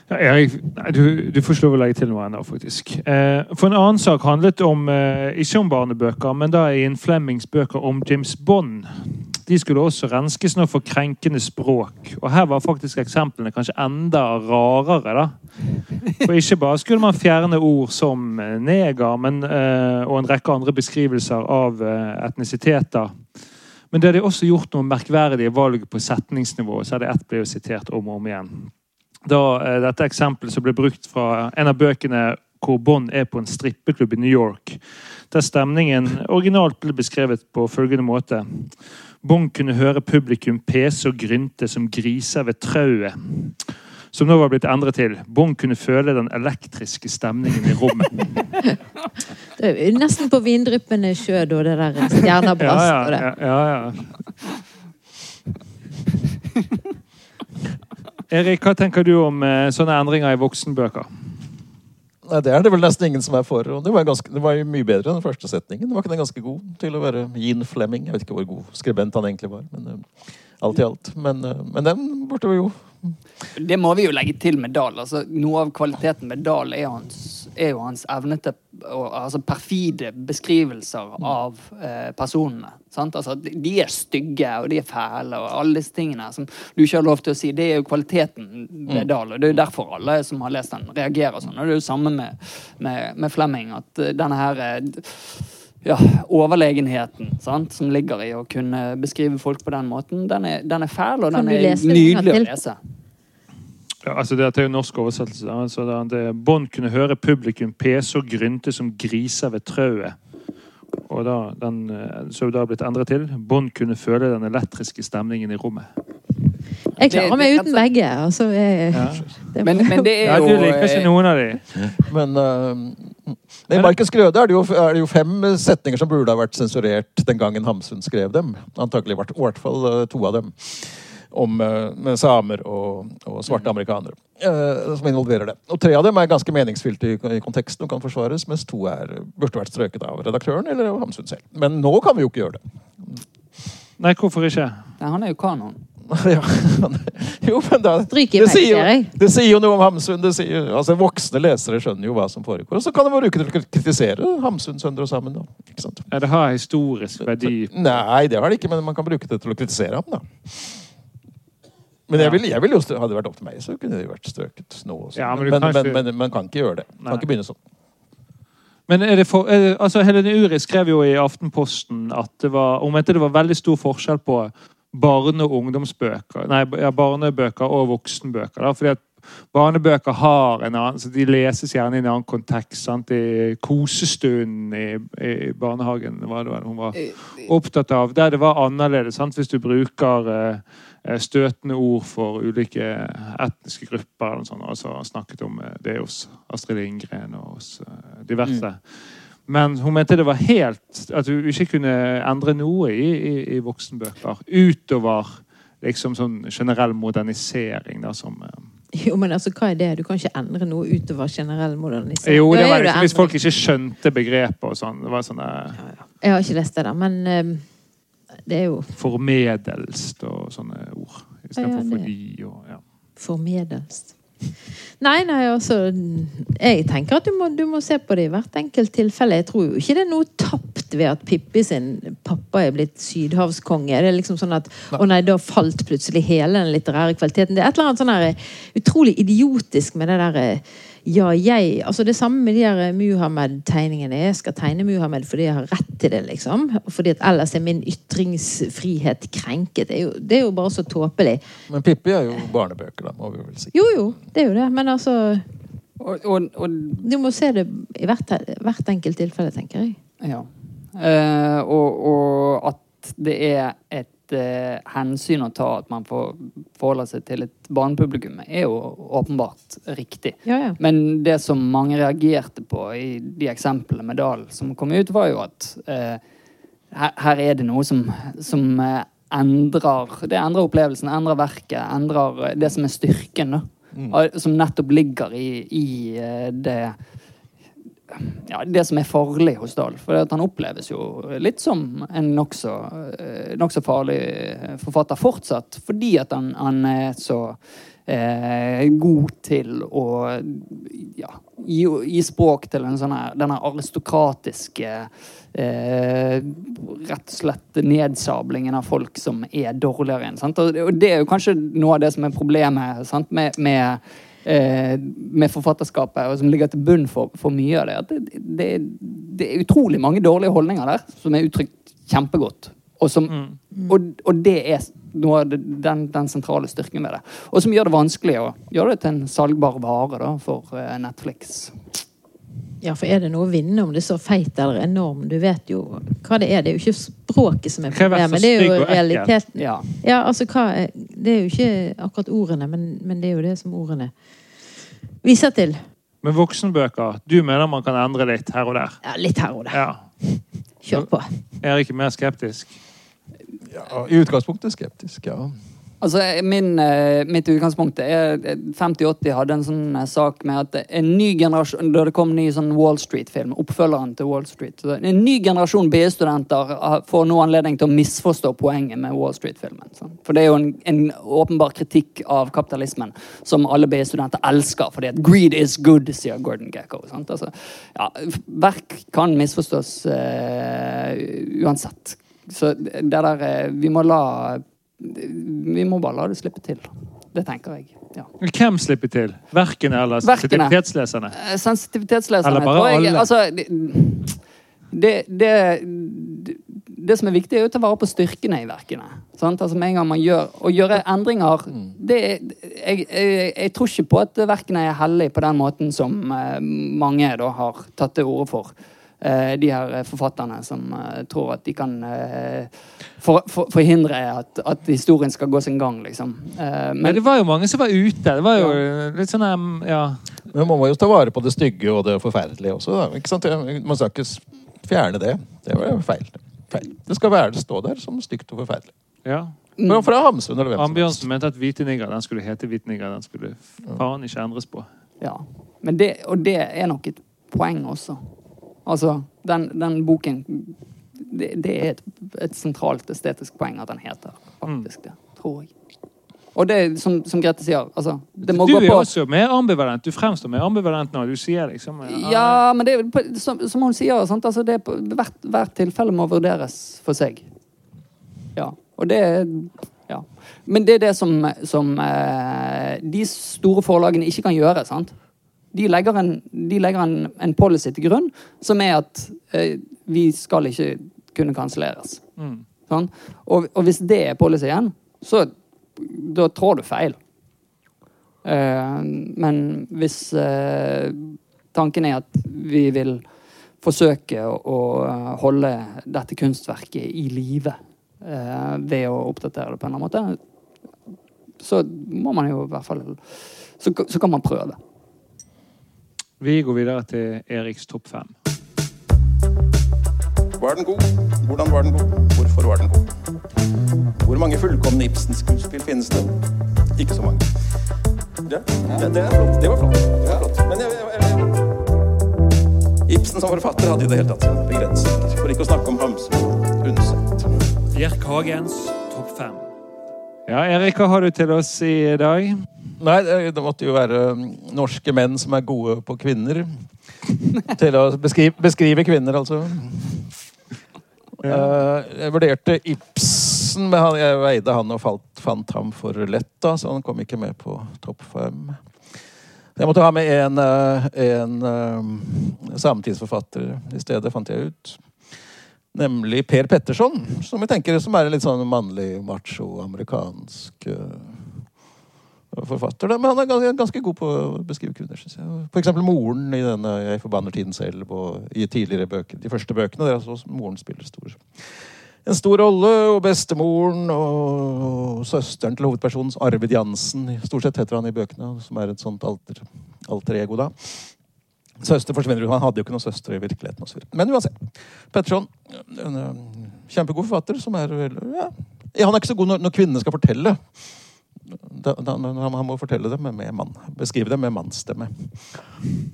Ja, Erik, du, du får slå å legge til noe ennå, faktisk. Eh, for en annen sak handlet om eh, ikke om barnebøker, men da Ian Flemings bøker om James Bond. De skulle også renskes nå for krenkende språk. Og her var faktisk eksemplene kanskje enda rarere, da. For ikke bare skulle man fjerne ord som eh, neger men, eh, og en rekke andre beskrivelser av eh, etnisiteter. Men det hadde også gjort noen merkverdige valg på setningsnivå. Så hadde ett blitt sitert om og om igjen da dette eksempelet som ble brukt fra en av bøkene hvor Bond er på en strippeklubb i New York, der stemningen originalt ble beskrevet på følgende måte. Bond kunne høre publikum pese og grynte som griser ved trauet. Som nå var blitt endret til. Bong kunne føle den elektriske stemningen i rommet. [LAUGHS] Det er nesten på vindryppende sjø, da, det der stjerna brast. ja, ja, ja, ja. [LAUGHS] Erik, hva tenker du om eh, sånne endringer i voksenbøker? Nei, Det er det vel nesten ingen som er for. Og det var, ganske, det var jo mye bedre enn den første setningen. Det var ikke den ganske god til å være Jean Flemming. Jeg vet ikke hvor god skribent han egentlig var. men eh, alt i alt. Men, eh, men den burde vi jo Det må vi jo legge til med Dahl. Altså, noe av kvaliteten med Dahl er, hans, er jo hans evne til altså, perfide beskrivelser av eh, personene. Sant? Altså, de er stygge, og de er fæle, og alle disse tingene som du ikke har lov til å si. Det er jo kvaliteten med Dahl, og det er jo derfor alle som har lest den, reagerer sånn. Og det er jo samme med, med, med Flemming, at eh, denne her eh, ja, overlegenheten sant, som ligger i å kunne beskrive folk på den måten, den er, den er fæl, og den er nydelig å lese. Ja, altså Dette er jo norsk oversettelse. Altså, det, Bond kunne høre publikum pese og grynte som griser ved trauet. Og da, den, eh, så er det da blitt endret til. Bånd kunne føle den elektriske stemningen i rommet. Jeg klarer Det- meg uten begge. Altså, jeg, Ja, det, Men, men det er jo ja Du liker ikke eh, noen av de. Men uh, I Markens Grøde er det, jo, er det jo fem setninger som burde ha vært sensurert den gangen Hamsun skrev dem. Antakelig vært, i hvert fall eh, to av dem. Om uh, samer og, og svarte amerikanere. Uh, som involverer det. Og tre av dem er ganske meningsfylte i, i konteksten og kan forsvares, mens to er, burde vært strøket av redaktøren eller av Hamsun selv. Men nå kan vi jo ikke gjøre det. Nei, hvorfor ikke? Nei, han er jo kanon. [LAUGHS] ja. Jo, men da det sier, jo, det sier jo noe om Hamsun. Det sier, altså Voksne lesere skjønner jo hva som foregår. Og så kan de bruke det til å kritisere Hamsun sønder og sammen. Da. Ikke sant? Ja, det har historisk verdi. Nei, det har det ikke, men man kan bruke det til å kritisere ham, da. Men jeg vil, jeg vil jo, hadde det vært opp til meg, så kunne det vært strøket nå også. Ja, men men, kanskje... kan men, men, man kan ikke gjøre det. Man Nei. kan ikke begynne sånn. Men er det for, er det, altså Helene Uri skrev jo i Aftenposten at det var, hun mente det var veldig stor forskjell på barne- og ungdomsbøker. Nei, ja, barnebøker og voksenbøker. Da, fordi at Barnebøker har en annen, så de leses gjerne i en annen kontekst. Sant? I kosestunden i, i barnehagen hva det var hun var opptatt av. Der det var annerledes. Sant? Hvis du bruker eh, eh, støtende ord for ulike etniske grupper. Og sånt, altså snakket om eh, det hos Astrid Lindgren og hos diverse. diverse. Men hun mente det var helt At du ikke kunne endre noe i, i, i voksenbøker. Utover liksom sånn generell modernisering, da, som eh, Jo, men altså, hva er det? Du kan ikke endre noe utover generell modernisering. Jo, det var liksom hvis folk ikke skjønte begrepet og sånn. Det var sånn eh, Jeg har ikke lest det, da, men eh, det er jo formedelst og sånne ord. Istedenfor Ja, for fordi og ja. formedelst. Nei, nei, altså Jeg tenker at du må, du må se på det i hvert enkelt tilfelle. Jeg tror jo ikke det er noe tapt ved at Pippi sin pappa er blitt sydhavskonge. Det er liksom sånn at Å nei, da falt plutselig hele den litterære kvaliteten. Det er et eller annet sånn her eh, utrolig idiotisk med det derre ja, jeg Altså det samme med de her Muhammed-tegningene. Jeg skal tegne Muhammed fordi jeg har rett til det, liksom. Fordi at ellers er min ytringsfrihet krenket. Det er jo, det er jo bare så tåpelig. Men Pippi er jo barnebøker, da, må vi vel si. Jo, jo, det er jo det. Men altså Og, og, og Du må se det i hvert, hvert enkelt tilfelle, tenker jeg. Ja. Eh, og, og at det er et eh, hensyn å ta at man får forholde seg til et barnepublikum, er jo åpenbart riktig. Ja, ja. Men det som mange reagerte på i de eksemplene med Dahl som kom ut, var jo at eh, her, her er det noe som, som eh, endrer Det endrer opplevelsen, endrer verket, endrer eh, det som er styrken, da. Mm. Som nettopp ligger i, i eh, det ja, det som er farlig hos Dahl. For han oppleves jo litt som en nokså nok farlig forfatter fortsatt. Fordi at han, han er så eh, god til å ja, gi, gi språk til en sånn denne aristokratiske eh, Rett og slett nedsablingen av folk som er dårligere enn. Sant? Og det er jo kanskje noe av det som er problemet sant? med, med eh, med forfatterskapet, og som ligger til bunn for, for mye av det. At det, det, det er utrolig mange dårlige holdninger der som er uttrykt kjempegodt. Og, som, og, og det er noe av den, den sentrale styrken ved det. Og som gjør det vanskelig å gjøre det til en salgbar vare da, for eh, Netflix. Ja, for er det noe å vinne om det er så feit eller enorm? Du vet jo hva det er. Det er jo ikke språket som er problemet, det er jo realiteten. Ja. Ja, altså hva er, Det er jo ikke akkurat ordene, men, men det er jo det som ordene viser til. Med voksenbøker, du mener man kan endre litt her og der? Ja, litt her og der. Ja. Kjør på. Er ikke mer skeptisk. Ja, I utgangspunktet skeptisk, ja. Altså, min, eh, Mitt utgangspunkt er eh, 50-80 hadde en sånn eh, sak med at en ny generasjon Da det kom en ny sånn Wall Street-film, oppfølgeren til Wall Street En ny generasjon BI-studenter får nå anledning til å misforstå poenget med Wall Street-filmen. For det er jo en, en åpenbar kritikk av kapitalismen som alle BI-studenter elsker, fordi at 'greed is good', sier Gordon Gekko. Altså, ja, verk kan misforstås uh, uansett. Så det der eh, Vi må la vi må bare la det slippe til. Det tenker jeg. Ja. Hvem slipper til? Verkene eller Verkene. sensitivitetsleserne? Eh, Sensitivitetsleserne Eller bare jeg, alle? Altså, det, det, det, det som er viktig, er å ta vare på styrkene i verkene. Sant? Altså Med en gang man gjør Å gjøre endringer det, er- jeg, jeg, jeg tror ikke på at verkene er hellige på den måten som eh, mange da har tatt til orde for. Eh, de her forfatterne som eh, tror at de kan eh, for, for, forhindre at, at historien skal gå sin gang, liksom. Eh, Men men det var jo mange som var ute. Det var jo litt sånn um, ja. Men man må jo ta vare på det stygge og det forferdelige også. Da. Ikke sant? Man skal ikke fjerne det. Det var jo feil. feil. Det skal være det stå der som stygt og forferdelig. ja. Men fra Hamsun eller hvem som helst. Ambjørnsen mente at hvite nigger den skulle hete hvite nigger. Den skulle faen ikke endres på. Ja. Men det, og det er nok et poeng også. Altså, den, den boken Det, det er et, et sentralt estetisk poeng at den heter faktisk det. Tror jeg. Og det som, som Grete sier, altså Det må Du gå er også mer ambivalent. Du fremstår mer ambivalent når Du sier liksom Ja, men det som, som hun sier, sant? Altså, det er på, hvert, hvert tilfelle må vurderes for seg. Ja. Og det Ja. Men det er det som, som eh, de store forlagene ikke kan gjøre. sant? De legger en, de legger en, en policy til grunn som er at eh, vi skal ikke kunne kanselleres. Mm. Sånn? Og, og hvis det er policyen, så da trår du feil. Eh, men hvis eh, tanken er at vi vil forsøke å, å holde dette kunstverket i live eh, ved å oppdatere det på en eller annen måte, så må man jo i hvert fall Så, så kan man prøve. Vi går videre til Eriks topp fem. Var den god? Hvordan var den god? Hvorfor var den god? Hvor mange fullkomne Ibsen-skuespill finnes det? Ikke så mange. Ja, det, det, er flott. det var flott. Det var flott. Men jeg, jeg, jeg, Ibsen som forfatter hadde i det hele tatt sine begrensninger. For ikke å snakke om Hamsun og Undset. Bjerk Hagens topp fem. Ja, Erik, hva har du til oss i dag? Nei, det måtte jo være um, norske menn som er gode på kvinner. Til å beskrive, beskrive kvinner, altså. Eh, jeg vurderte Ibsen, men han, jeg veide han og falt, fant ham for lett, da, så han kom ikke med på topp fem. Jeg måtte ha med en, eh, en eh, samtidsforfatter i stedet, fant jeg ut. Nemlig Per Petterson, som jeg tenker som er en litt sånn mannlig, macho, amerikansk forfatter. Men han er ganske, ganske god på å beskrive kvinner, Synes jeg. For eksempel moren i denne 'Jeg forbanner tiden selv' og i tidligere bøker. De første bøkene. Der altså moren spiller stor, en stor rolle. Og bestemoren og søsteren til hovedpersonen, Arvid Jansen, stort sett heter han i bøkene, som er et sånt alter, alter ego, da. Søster forsvinner jo. Han hadde jo ikke noen søstre i virkeligheten. Og så. Men uansett. Petterson, eh, kjempegod forfatter som er vel ja, Han er ikke så god når, når kvinnene skal fortelle. Da, da, han må fortelle det med, mann. Beskrive det med mannsstemme.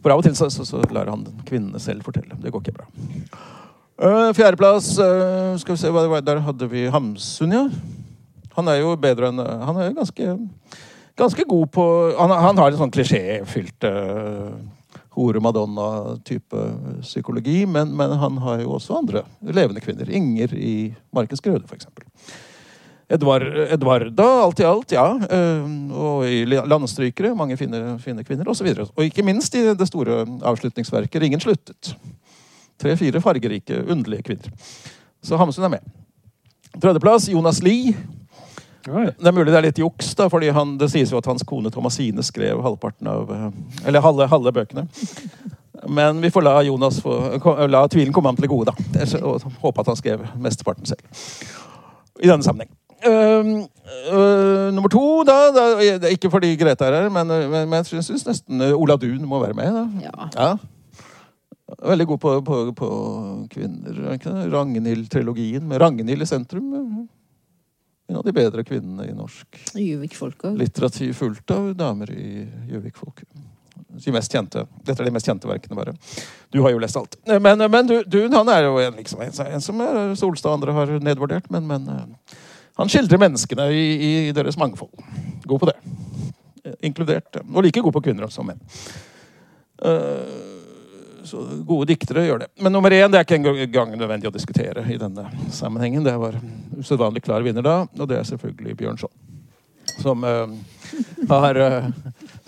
For av og til så, så, så lar han kvinnene selv fortelle. Det går ikke bra. Uh, Fjerdeplass uh, Skal vi se hva. Der hadde vi Hamsun, ja. Han er jo bedre enn Han er jo ganske ganske god på Han, han har en sånn klisjéfylt uh, hore-madonna-type psykologi, men, men, han har jo også andre levende kvinner. Inger i Markens Grøde, f.eks. Edvard, Edvarda, alt i alt, ja. Uh, og i landstrykere, mange fine, fine kvinner, osv. Og, og ikke minst i det store avslutningsverket 'Ringen sluttet'. Tre-fire fargerike, underlige kvinner. Så Hamsun er med. Tredjeplass Jonas Lie. Det er mulig det er litt juks, da, fordi han, det sies jo at hans kone Thomasine skrev halvparten av eh, Eller halve, halve bøkene. Men vi får la Jonas få, la tvilen komme ham til gode, da. Og håpe at han skrev mesteparten selv. I denne sammenheng. Uh, uh, nummer to, da, da, Ikke fordi Grete er her, men, men, men jeg syns nesten Ola Dun må være med. Ja. ja. Veldig god på, på, på kvinner. Ragnhild-trilogien med Ragnhild i sentrum. En av de bedre kvinnene i norsk litteratur. Fullt av damer i Gjøvik-folket. De mest kjente. Dette er de mest kjente verkene, bare. Du har jo lest alt. Men, men du, du, han er jo en, liksom, en som er Solstad andre har nedvurdert. Men, men uh, han skildrer menneskene i, i, deres mangfold. God på det. Inkludert. Og like god på kvinner som menn. Uh, så gode diktere gjør det. Men nummer én det er ikke engang nødvendig å diskutere i denne sammenhengen. Det var usedvanlig klar vinner da, og det er selvfølgelig Bjørnson. Som uh, har uh,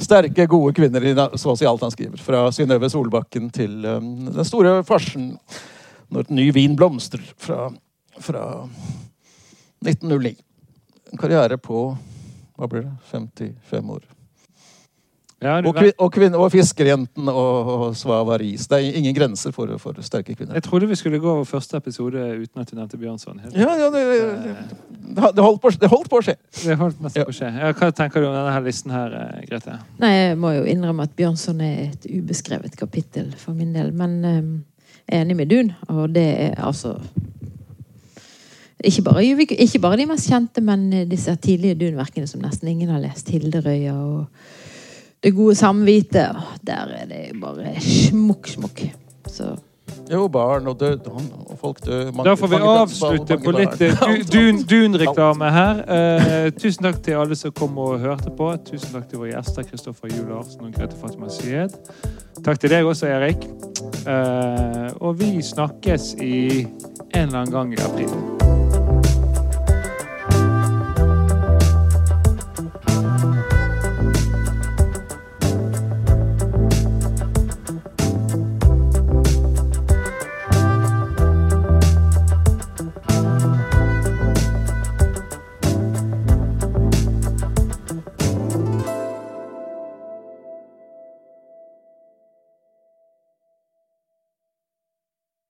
sterke, gode kvinner i så å si alt han skriver. Fra Synnøve Solbakken til uh, den store farsen når et ny vin blomstrer fra, fra 1909. En karriere på hva blir det, 55 år. Ja, og, kvin og, kvin og fiskerjenten og, og Svavaris. Det er ingen grenser for, for, sterke kvinner. Jeg trodde vi skulle gå over første episode uten at du nevnte Bjørnson. Ja, ja det, det, holdt på, det, holdt på, å skje. Det holdt mest ja. på å skje. Ja, hva tenker du om denne her listen her, eh, Grete? Nei, Jeg må jo innrømme at Bjørnson er et ubeskrevet kapittel for min del. Men um, jeg er enig med Dun, og det er altså ikke bare, ikke bare de mest kjente, men disse tidlige Dun-verkene som nesten ingen har lest. Hilderøya og det gode samvite. Der er det bare smukk, smukk. Så jo, barn og død og folk død Mange, da får vi avslutte på litt eh, [LAUGHS] Dun-reklame her. Eh, tusen takk til alle som kom og hørte på. Tusen takk til våre gjester Kristoffer Juel Larsen og Grete Fatima Sied. Takk til deg også, Erik. Eh, og vi snakkes i en eller annen gang i april.